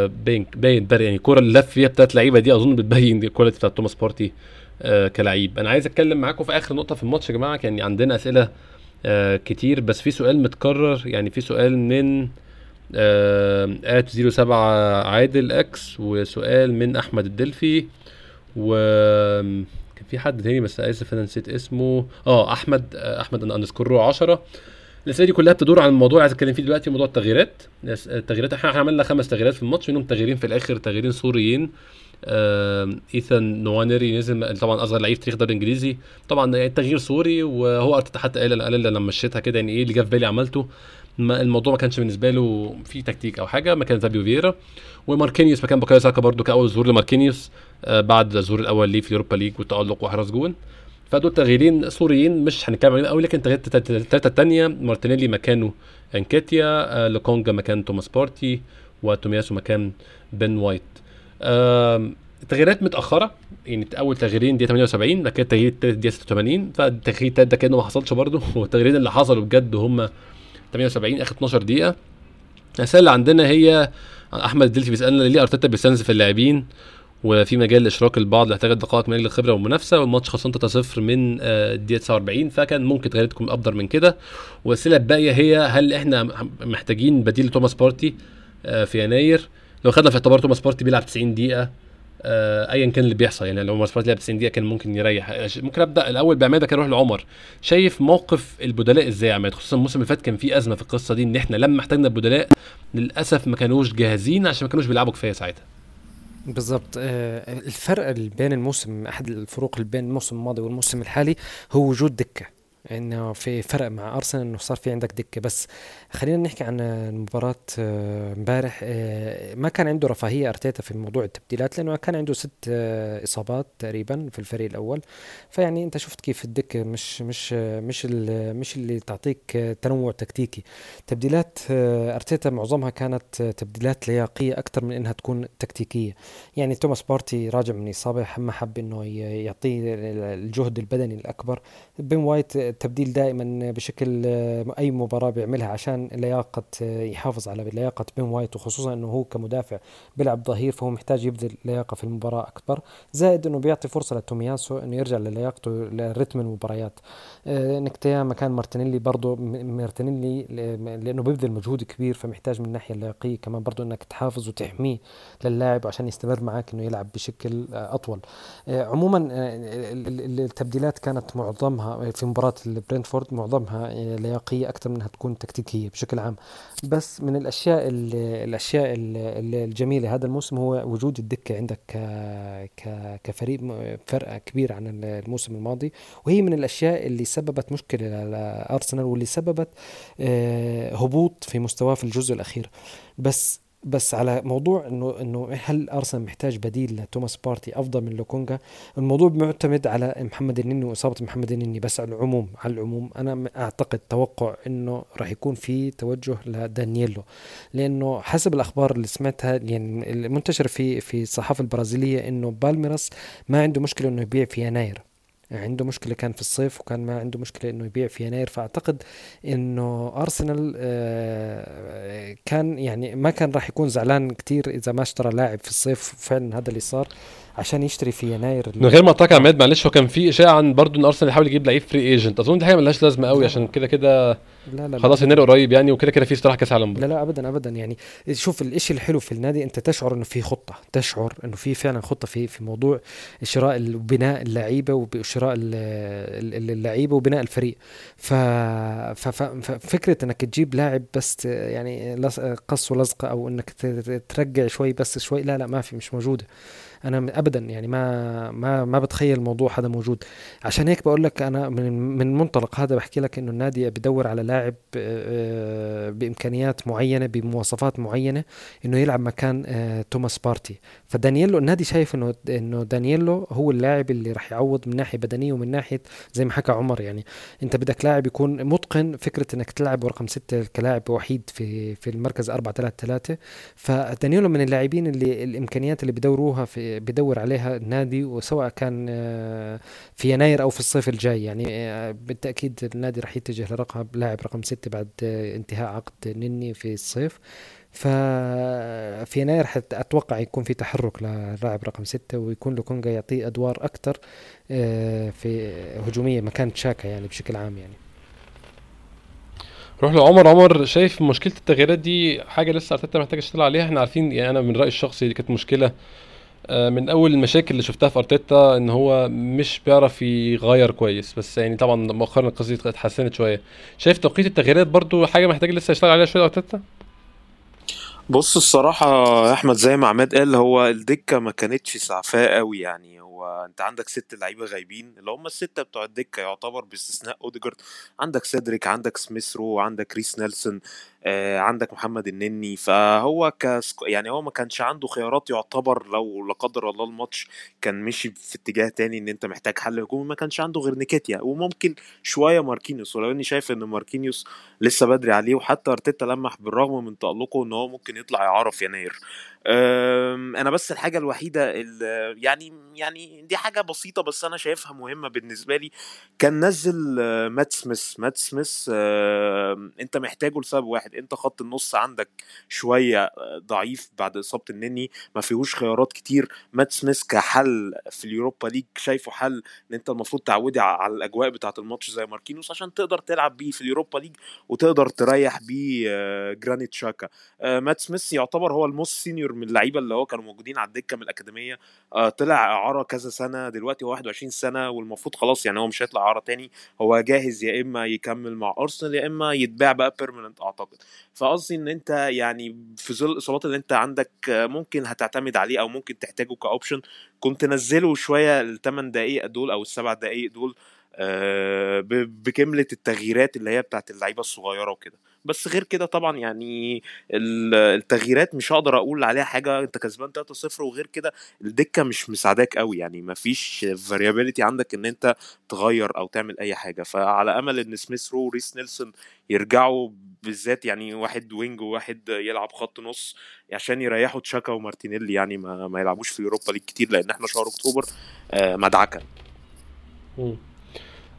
باين باين يعني الكوره اللي لف فيها بتاعت لعيبة دي أظن بتبين ال quality بتاعت توماس بارتي آه كلعيب أنا عايز أتكلم معاكم في آخر نقطة في الماتش يا جماعة. يعني عندنا أسئلة آه كتير بس في سؤال متكرر. يعني في سؤال من at آه 07 عادل X وسؤال من أحمد الدلفي و كان في حد تاني بس آسف أنا نسيت اسمه. آه أحمد آه أحمد underscore رو 10 الأسئلة دي كلها بتدور عن الموضوع عايز اتكلم فيه دلوقتي موضوع التغييرات. التغييرات إحنا عملنا خمس تغييرات في الماتش منهم تغييرين في الآخر تغييرين صوريين إيثان نوانري نزل طبعا أصغر لعيب في تاريخ الدوري الإنجليزي. طبعا يعني تغيير صوري وهو أرتيتا حتى قال قال لما مشيتها كده يعني إيه اللي جه في بالي عملته. ما الموضوع ما كانش بالنسبة له في تكتيك أو حاجة مكان فابيو فييرا. وماركينيوس مكان بوكايو ساكا برده كأول ظهور لماركينيوس آه بعد الظهور الأول ليه في اليوروبا ليج والتألق وحرز جون. فدول تغييرين صوريين مش هنتكلم عليهم قوي لكن الثلاثه الثانية مارتينيلي مكانه انكيتيا آه لوكونجا مكان توماس بارتي وتومياسو مكان بن وايت. تغييرات متأخرة يعني أول تغييرين دي 78 بعد كده التغيير الثالث دي 86 فالتغيير الثالث ده كأنه ما حصلش برده (laughs) والتغييرين اللي حصلوا بجد هم 78 آخر 12 دقيقة. الاسئله اللي عندنا هي أحمد الدلفي بيسألنا ليه أرتيتا بيستنزف اللاعبين؟ وفي مجال لإشراك البعض لاحتاج دقائق من أجل الخبرة والمنافسة والماتش خلصان 3-0 من الدقيقة 49 فكان ممكن تغييرات تكون أفضل من كده. والاسئله الباقية هي هل إحنا محتاجين بديل لتوماس بارتي في يناير؟ لو خدنا في اعتبار توماس بارتي بيلعب 90 دقيقة آه ايا كان اللي بيحصل. يعني لو عمر سبارت لعب 90 دقيقة كان ممكن يريح. ممكن أبدأ الأول بعماد بعد كده أروح لعمر شايف موقف البدلاء إزاي عماد؟ خصوصا الموسم اللي فات كان في أزمة في القصة دي إن إحنا لما احتاجنا البدلاء للأسف ما كانوش جاهزين عشان ما كانوش بيلعبوا كفاية ساعتها. بالضبط. آه الفرق بين الموسم أحد الفروق بين الموسم الماضي والموسم الحالي هو وجود دكة. إنه في فرق مع أرسنال إنه صار في عندك دكة. بس خلينا نحكي عن مباراه امبارح ما كان عنده رفاهية أرتيتا في موضوع التبديلات لأنه كان عنده ست إصابات تقريبا في الفريق الأول. فيعني أنت شفت كيف الدكة مش مش مش مش اللي تعطيك تنوع تكتيكي. تبديلات أرتيتا معظمها كانت تبديلات لياقية أكثر من إنها تكون تكتيكية. يعني توماس بارتي راجع من إصابة ما حب إنه يعطيه الجهد البدني الأكبر. بن وايت التبديل دائما بشكل أي مباراة بيعملها عشان لياقة يحافظ على لياقة بن وايت وخصوصا إنه هو كمدافع بيلعب ظهير فهو محتاج يبذل لياقة في المباراة أكبر. زائد إنه بيعطي فرصة لتومياسو إنه يرجع للياقته لرتم المباريات. نكتيا مكان مارتينيلي برضه مارتينيلي لأنه بيبذل مجهود كبير فمحتاج من الناحية اللياقية كمان برضه إنك تحافظ وتحميه للاعب عشان يستمر معك إنه يلعب بشكل أطول. عموما التبديلات كانت معظمها في مباراة البرنتفورد معظمها لياقية أكثر منها تكون تكتيكية. بشكل عام. بس من الأشياء الأشياء الجميلة هذا الموسم هو وجود الدكة عندك كفريق فرق كبير عن الموسم الماضي. وهي من الأشياء اللي سببت مشكلة لأرسنال واللي سببت هبوط في مستواه في الجزء الأخير. بس بس على موضوع انه إنه هل أرسنال محتاج بديل لتوماس بارتي أفضل من لوكونجا؟ الموضوع معتمد على محمد النني وإصابة محمد النني بس على العموم على العموم أنا أعتقد توقع إنه راح يكون في توجه لدانييلو لأنه حسب الأخبار اللي سمعتها يعني المنتشره في في الصحافة البرازيلية إنه بالميراس ما عنده مشكلة إنه يبيع في يناير. عنده مشكلة كان في الصيف وكان ما عنده مشكلة إنه يبيع في يناير فأعتقد إنه أرسنال آه، كان يعني ما كان راح يكون زعلان كتير إذا ما اشترى لاعب في الصيف فعلا هذا اللي صار. عشان يشتري في يناير من غير ما اقطعك يا عماد معلش هو كان في إشاعة عن برضه إن أرسنال يحاول يجيب لعيب free agent أظن دي حاجة ملهاش لازمة قوي عشان كده كده لا لا خلاص يناير قريب يعني وكده كده في استراحه كأس عالم لا لا ابدا ابدا. يعني شوف الإشي الحلو في النادي أنت تشعر إنه في خطة تشعر إنه في فعلا خطة في في موضوع شراء وبناء اللعيبة وشراء اللعيبة وبناء الفريق. ف ففكره إنك تجيب لاعب بس يعني قص ولزقه أو إنك ترجع شوي بس شوي لا لا ما في مش موجودة. أنا ابدا يعني ما ما ما بتخيل الموضوع هذا موجود. عشان هيك بقول لك أنا من من منطلق هذا بحكي لك إنه النادي بدور على لاعب آه، بإمكانيات معينة بمواصفات معينة إنه يلعب مكان آه، توماس بارتي. فدانييلو النادي شايف إنه إنه دانييلو هو اللاعب اللي راح يعوض من ناحية بدنية ومن ناحية زي ما حكى عمر يعني. أنت بدك لاعب يكون متقن فكرة إنك تلعب رقم ستة كلاعب وحيد في في المركز 4 3 3 فدانييلو من اللاعبين اللي الإمكانيات اللي بدوروها في بدور عليها النادي وسواء كان آه، في يناير أو في الصيف الجاي. يعني آه، بالتأكيد النادي راح يتجه لرقم لاعب رقم ستة بعد آه، انتهاء عقد نني في الصيف. ففي يناير أتوقع يكون في تحرك للاعب رقم ستة ويكون لوكونجا يعطيه أدوار أكثر في هجومية مكان تشاكا يعني بشكل عام يعني. روح لعمر. عمر شايف مشكلة التغييرات دي حاجة لسه أرتيتا محتاج يشتغل عليها؟ إحنا عارفين يعني أنا من رأيي الشخصي دي كانت مشكلة من أول المشاكل اللي شفتها في أرتيتا إن هو مش بيعرف يغير كويس بس يعني طبعا مؤخرا القصة دي اتحسنت شوية. شايف توقيت التغييرات برضو حاجة محتاج لسه يشتغل عليها شوية ارتيتا بص الصراحة يا أحمد زي ما عماد قال هو الدكة ما كانتش مسعفاه قوي يعني. هو أنت عندك ست لعيبة غايبين اللي هم الستة بتوع الدكة يعتبر باستثناء أوديجارد. عندك سيدريك عندك سميث رو عندك ريس نيلسون. آه، عندك محمد النني فهو كسكـ... يعني هو ما كانش عنده خيارات يعتبر لو لا قدر الله الماتش كان مشي في اتجاه تاني إن أنت محتاج حل هجومي ما كانش عنده غير نيكيتيا وممكن شوية ماركينيوس. ولو إني شايف إن ماركينيوس لسه بدري عليه وحتى أرتيتا لمح بالرغم من تألقه إن هو ممكن يطلع في يناير. أنا بس الحاجة الوحيدة اللي يعني يعني دي حاجة بسيطة بس أنا شايفها مهمة بالنسبة لي. كان نزل آه، مات سميث. مات سميث أنت محتاجه لسبب واحد. انت خط النص عندك شوية آه، ضعيف بعد إصابة النني ما فيهوش خيارات كتير. مات سميث كحل في Europa League شايفه حل إن انت المفروض تعودي على الأجواء بتاعة الماتش زي ماركينوس عشان تقدر تلعب بيه في ال Europa League وتقدر تريح بيه آه، جرانيت شاكا. مات سميث يعتبر هو ال most senior من اللعيبة اللي هو كانوا موجودين على الدكة من الأكاديمية. آه طلع إعارة كذا سنة دلوقتي هو 21 سنة والمفروض خلاص يعني هو مش هيطلع إعارة تاني. هو جاهز يا إما يكمل مع أرسنال يا إما يتباع بقى permanent أعتقد. فقصدي إن أنت يعني في ظل الإصابات اللي أنت عندك ممكن هتعتمد عليه أو ممكن تحتاجه ك option كنت نزله شوية الثمان دقائق دول أو السبع دقائق دول بجمله التغييرات اللي هي بتاعت اللعيبة الصغيرة وكده. بس غير كده طبعا يعني التغييرات مش هقدر أقول عليها حاجة أنت كسبان 3-0 وغير كده الدكة مش مساعداك قوي يعني مفيش variability عندك إن أنت تغير أو تعمل أي حاجة. فعلى أمل إن سميث رو وريس نيلسون يرجعوا بالذات يعني واحد wing وواحد يلعب خط نص عشان يريحوا تشاكا ومارتينيلي يعني ما, ما يلعبوش في اوروبا ليج كتير لأن إحنا شهر أكتوبر آه، مدعكة.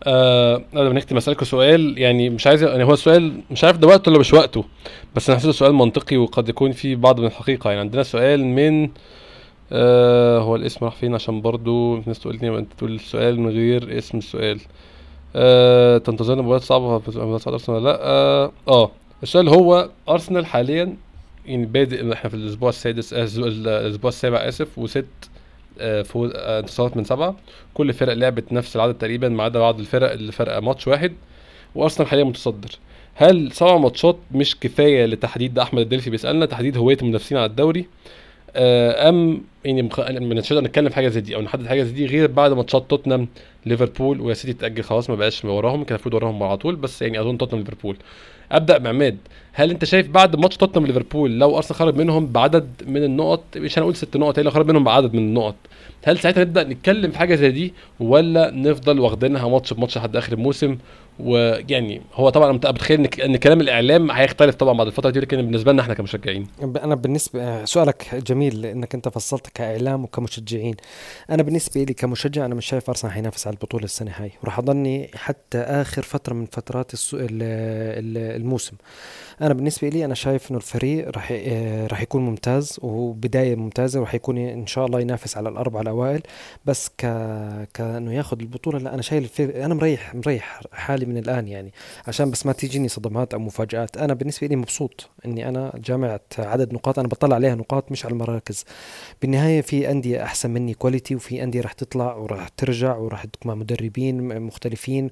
آه قبل ما نختم أسألكم سؤال يعني مش عايز يعني هو السؤال مش عارف ده وقته ولا مش وقته بس أنا حسيته سؤال منطقي وقد يكون فيه بعض من الحقيقة. يعني عندنا سؤال من آه هو الاسم راح فين؟ عشان برضو الناس تقول لي أنت تقول السؤال من غير اسم السؤال. آه تنتظرنا مباريات صعبة في أرسنال ولا لأ؟ آه, آه السؤال هو أرسنال حاليا يعني بادئ إحنا في الأسبوع السادس آه الأسبوع السابع آسف وست آه، فوز آه، انتصارات من سبعة. كل الفرق لعبت نفس العدد تقريبا ما عدا بعض الفرق اللي فرق ماتش واحد وأرسنال حاليا متصدر. هل سبع ماتشات مش كفاية لتحديد؟ ده أحمد الدلفي بيسألنا تحديد هوية المنافسين على الدوري. آه، أم يعني مش هنقدر نتكلم في حاجة زي دي أو نحدد حاجة زي دي غير بعد ماتشات توتنهام ليفربول وسيتي تأجل خلاص ما بقاش وراهم كان المفروض وراهم على طول بس يعني أظن توتنهام ليفربول. أبدأ بعماد. هل أنت شايف بعد ماتش توتنهام ليفربول لو أرسنال خرج منهم بعدد من النقط مش هنقول ست نقط لو خرج منهم بعدد من النقط. هل ساعتها نبدأ نتكلم في حاجة زي دي ولا نفضل واخدينها ماتش بماتش لحد آخر الموسم ويعني هو طبعا أنا متخيل إن كلام الإعلام هيختلف طبعا بعد الفترة دي لكن بالنسبة لنا إحنا كمشجعين. أنا بالنسبة سؤالك جميل إنك أنت فصلت كإعلام وكمشجعين. أنا بالنسبة لي كمشجع أنا مش شايف أرسنال حينافس على البطولة السنة هاي وراح أضلني حتى آخر فترة من فترات الموسم. أنا بالنسبة لي أنا شايف إنه الفريق راح آه، راح يكون ممتاز وبداية ممتازة وراح يكون إن شاء الله ينافس على الأربعة الأوائل. بس ك كأنه ياخذ البطولة لا أنا شايل أنا مريح مريح حالي من الآن يعني عشان بس ما تيجيني صدمات أو مفاجآت. أنا بالنسبة لي مبسوط إني أنا جامعت عدد نقاط أنا بطلع عليها نقاط مش على المراكز. بالنهاية في أندية أحسن مني كواليتي وفي أندية راح تطلع وراح ترجع وراح تكون مع مدربين مختلفين.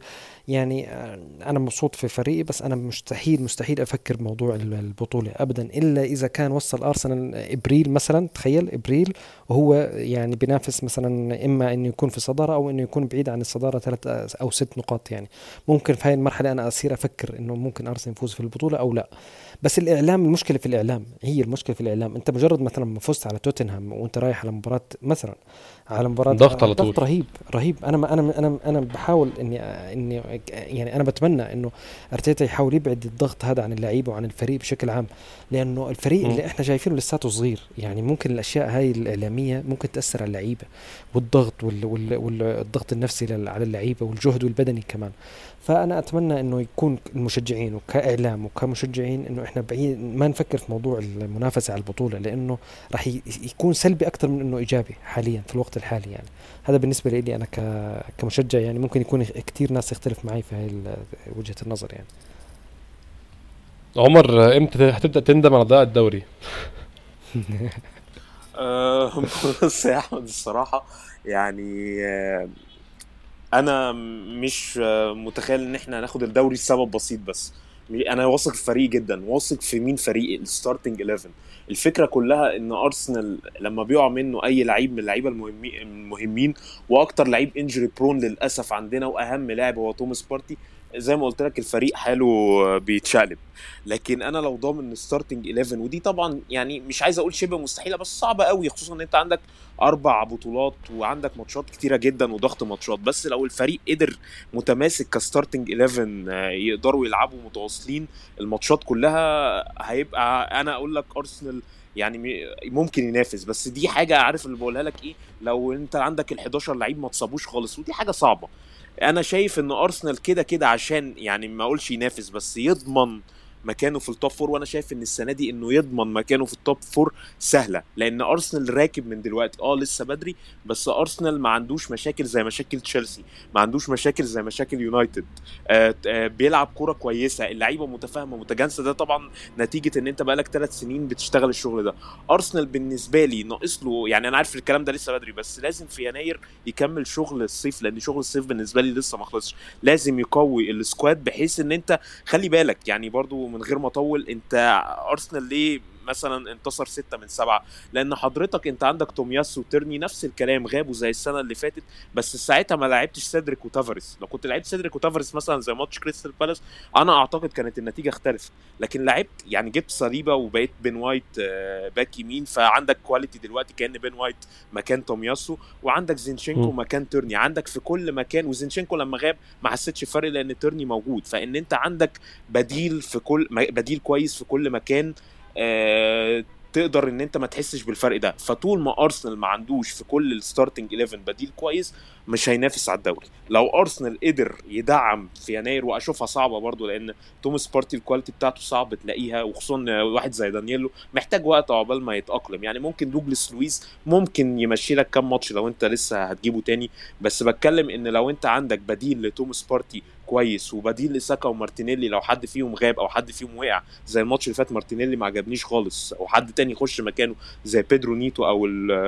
يعني آه، أنا مبسوط في فريقي بس أنا مستحيل مستحيل أفكر بموضوع البطولة ابدا. إلا إذا كان وصل أرسنال إبريل مثلا تخيل إبريل وهو يعني بينافس مثلا إما إنه يكون في صدارة أو إنه يكون بعيد عن الصدارة ثلاث أو ست نقاط يعني. ممكن في هاي المرحلة أنا أصير أفكر إنه ممكن أرسنال يفوز في البطولة أو لا. بس الإعلام المشكلة في الإعلام هي المشكلة في الإعلام. أنت مجرد مثلا ما فزت على توتنهام وأنت رايح على مباراة مثلا على مباراه ضغط على طول. ضغط رهيب رهيب. أنا أنا أنا أنا بحاول اني إني يعني أنا بتمنى إنه أرتيتا يحاول يبعد الضغط هذا عن اللعيبة وعن الفريق بشكل عام لأنه الفريق م. اللي إحنا شايفينه لساته صغير. يعني ممكن الأشياء هاي الإعلامية ممكن تأثر على اللعيبة والضغط والضغط النفسي على اللعيبة والجهد والبدني كمان. فأنا أتمنى إنه يكون المشجعين وكإعلام وكمشجعين إنه إحنا بعيد ما نفكر في موضوع المنافسة على البطولة لإنه راح يكون سلبي أكثر من إنه إيجابي حاليا في الوقت الحالي يعني هذا بالنسبة لي أنا كمشجع يعني ممكن يكون كثير ناس يختلف معي في هاي وجهة النظر يعني عمر إمتى هتبدأ تندم على ضياع الدوري؟ (laughs) آه، (laughs) بص يا أحمد الصراحة يعني آه، أنا مش متخيل إن إحنا هناخد الدوري لسبب بسيط بس. أنا واثق في الفريق جدا. واثق في مين فريق؟ ال starting 11 الفكرة كلها إن ارسنال لما بيقع منه أي لعيب من اللعيبة المهمين وأكتر لعيب injury prone للأسف عندنا وأهم لاعب هو توماس بارتي زي ما قلت لك الفريق حاله بيتشقلب. لكن أنا لو ضامن starting 11 ودي طبعا يعني مش عايز أقول شبه مستحيلة بس صعبة قوي خصوصا إن أنت عندك أربع بطولات وعندك ماتشات كتيرة جدا وضغط ماتشات. بس لو الفريق قدر متماسك ك starting 11 آه، يقدروا يلعبوا متواصلين الماتشات كلها هيبقى أنا أقول لك أرسنال يعني ممكن ينافس. بس دي حاجة عارف اللي بقولها لك إيه؟ لو أنت عندك ال 11 لعيب ما تصابوش خالص ودي حاجة صعبة. أنا شايف ان ارسنال كده كده عشان يعني ما اقولش ينافس بس يضمن مكانه في ال top four وأنا شايف إن السنة دي إنه يضمن مكانه في ال top four سهلة. لأن أرسنال راكب من دلوقتي. آه لسه بدري بس أرسنال ما عندوش مشاكل زي مشاكل تشيلسي. ما عندوش مشاكل زي مشاكل يونايتد. آه آه بيلعب كورة كويسة. اللعيبة متفاهمة متجانسة. ده طبعا نتيجة إن أنت بقالك ثلاث سنين بتشتغل الشغل ده. أرسنال بالنسبة لي ناقص له يعني أنا عارف الكلام ده لسه بدري بس لازم في يناير يكمل شغل الصيف لأن شغل الصيف بالنسبة لي لسه ما خلصش. لازم يقوي السكواد بحيث إن أنت خلي بالك يعني برضو من غير ما اطول انت ارسنال ليه مثلا انتصر ستة من سبعة. لأن حضرتك أنت عندك تومياسو وتيرني نفس الكلام غابوا زي السنة اللي فاتت بس ساعتها ما لعبتش سيدريك وتافاريس لو كنت لعبت سيدريك وتافاريس مثلا زي ماتش كريستال بالاس أنا أعتقد كانت النتيجة اختلفت. لكن لعبت يعني جبت صليبة وبقى بين وايت آه، back يمين. فعندك quality دلوقتي كأن بين وايت مكان تومياسو وعندك زينشينكو مكان تيرني عندك في كل مكان وزينشينكو لما غاب ما حسيتش فرق لأن تيرني موجود. فإن أنت عندك بديل في كل بديل كويس في كل مكان تقدر إن أنت ما تحسش بالفرق ده. فطول ما أرسنال ما عندوش في كل ال starting 11 بديل كويس مش هينافس على الدوري. لو أرسنال قدر يدعم في يناير وأشوفها صعبة برضو لأن توماس بارتي ال quality بتاعته صعب تلاقيها وخصوصا واحد زي دانيلو محتاج وقت عقبال ما يتأقلم. يعني ممكن دوجلاس لويس ممكن يمشي لك كام ماتش لو أنت لسه هتجيبه تاني. بس بتكلم إن لو أنت عندك بديل لتوماس بارتي كويس وبديل لساكا ومارتينيلي لو حد فيهم غاب أو حد فيهم وقع زي الماتش اللي فات مارتينيلي ما عجبنيش خالص. أو حد تاني يخش مكانه زي بيدرو نيتو أو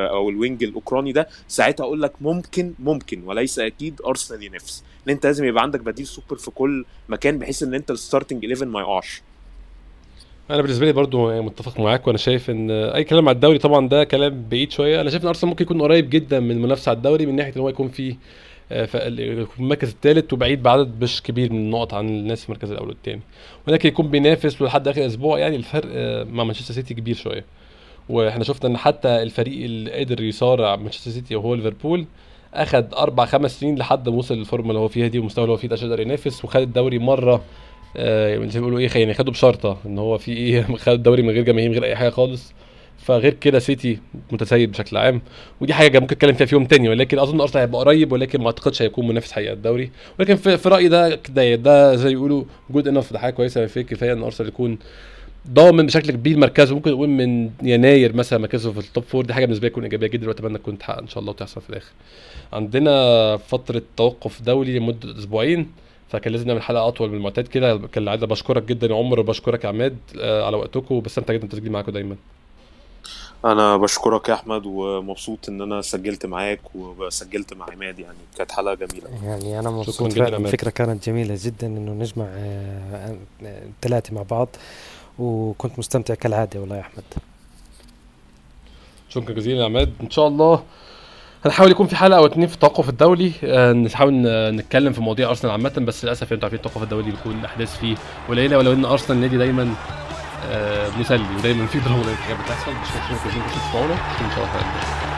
أو ال wing الأوكراني ده ساعتها أقول لك ممكن ممكن وليس أكيد أرسنال ينافس. إن أنت لازم يبقى عندك بديل سوبر في كل مكان بحيث إن أنت ال starting 11 ما يقعش. أنا بالنسبة لي برضو متفق معاك وأنا شايف إن أي كلام على الدوري طبعا ده كلام بعيد شوية. أنا شايف إن أرسنال ممكن يكون قريب جدا من المنافسة على الدوري من ناحية إن هو يكون فيه آه، فيكون المركز الثالث وبعيد بعدد مش كبير من النقط عن الناس في المركز الأول والثاني ولكن يكون بينافس لحد آخر أسبوع يعني الفرق آه، مع مانشستر سيتي كبير شوية. وإحنا شفنا إن حتى الفريق اللي قدر يصارع مانشستر سيتي وهو ليفربول اخد أربع خمس سنين لحد ما وصل للفورمة اللي هو فيها دي والمستوى اللي هو فيه ده عشان يقدر ينافس. وخد الدوري مرة آه زي ما بيقولوا إيه يعني خده بشرطة إن هو في إيه (laughs) خد الدوري من غير جماهير من غير أي حاجة خالص. فغير كده سيتي متسيد بشكل عام. ودي حاجة ممكن أتكلم فيها في يوم تاني ولكن أظن أرسنال هيبقى قريب ولكن ما أعتقدش هيكون منافس حقيقي الدوري. ولكن في, في رأيي ده ده, ده زي يقولوا good enough ده حاجة كويسة في كفاية إن أرسنال يكون ضامن بشكل كبير مركزه. ممكن نقول من يناير مثلا مركزه في ال top four دي حاجة بالنسبة لي تكون إيجابية جدا وأتمنى تكون تحقق إن شاء الله وتحصل في الآخر. عندنا فترة توقف دولي لمدة أسبوعين فكان لازم نعمل حلقة أطول من المعتاد كده. كان عايز بشكرك جدا يا عمر وبشكرك يا عماد آه، على وقتكم بستمتع جدا بالتسجيل معاكم دايما. أنا بشكرك يا أحمد ومبسوط إن أنا سجلت معاك وسجلت مع عماد يعني. كانت حلقة جميلة. يعني أنا مبسوط فعلا. الفكرة كانت جميلة جدا إنه نجمع الثلاثة مع بعض وكنت مستمتع كالعادة والله يا أحمد. شكرا جزيلا يا عماد. إن شاء الله هنحاول يكون في حلقة أو اتنين في التوقف الدولي. آه نحاول نتكلم في مواضيع أرسنال عامة بس للأسف أنتوا عارفين التوقف الدولي بيكون الاحداث فيه قليلة ولو إن أرسنال نادي دايما آه مسلي ودايما في دراما حاجات بتحصل مش شكرا جزيلا تسمعونا ان شاء الله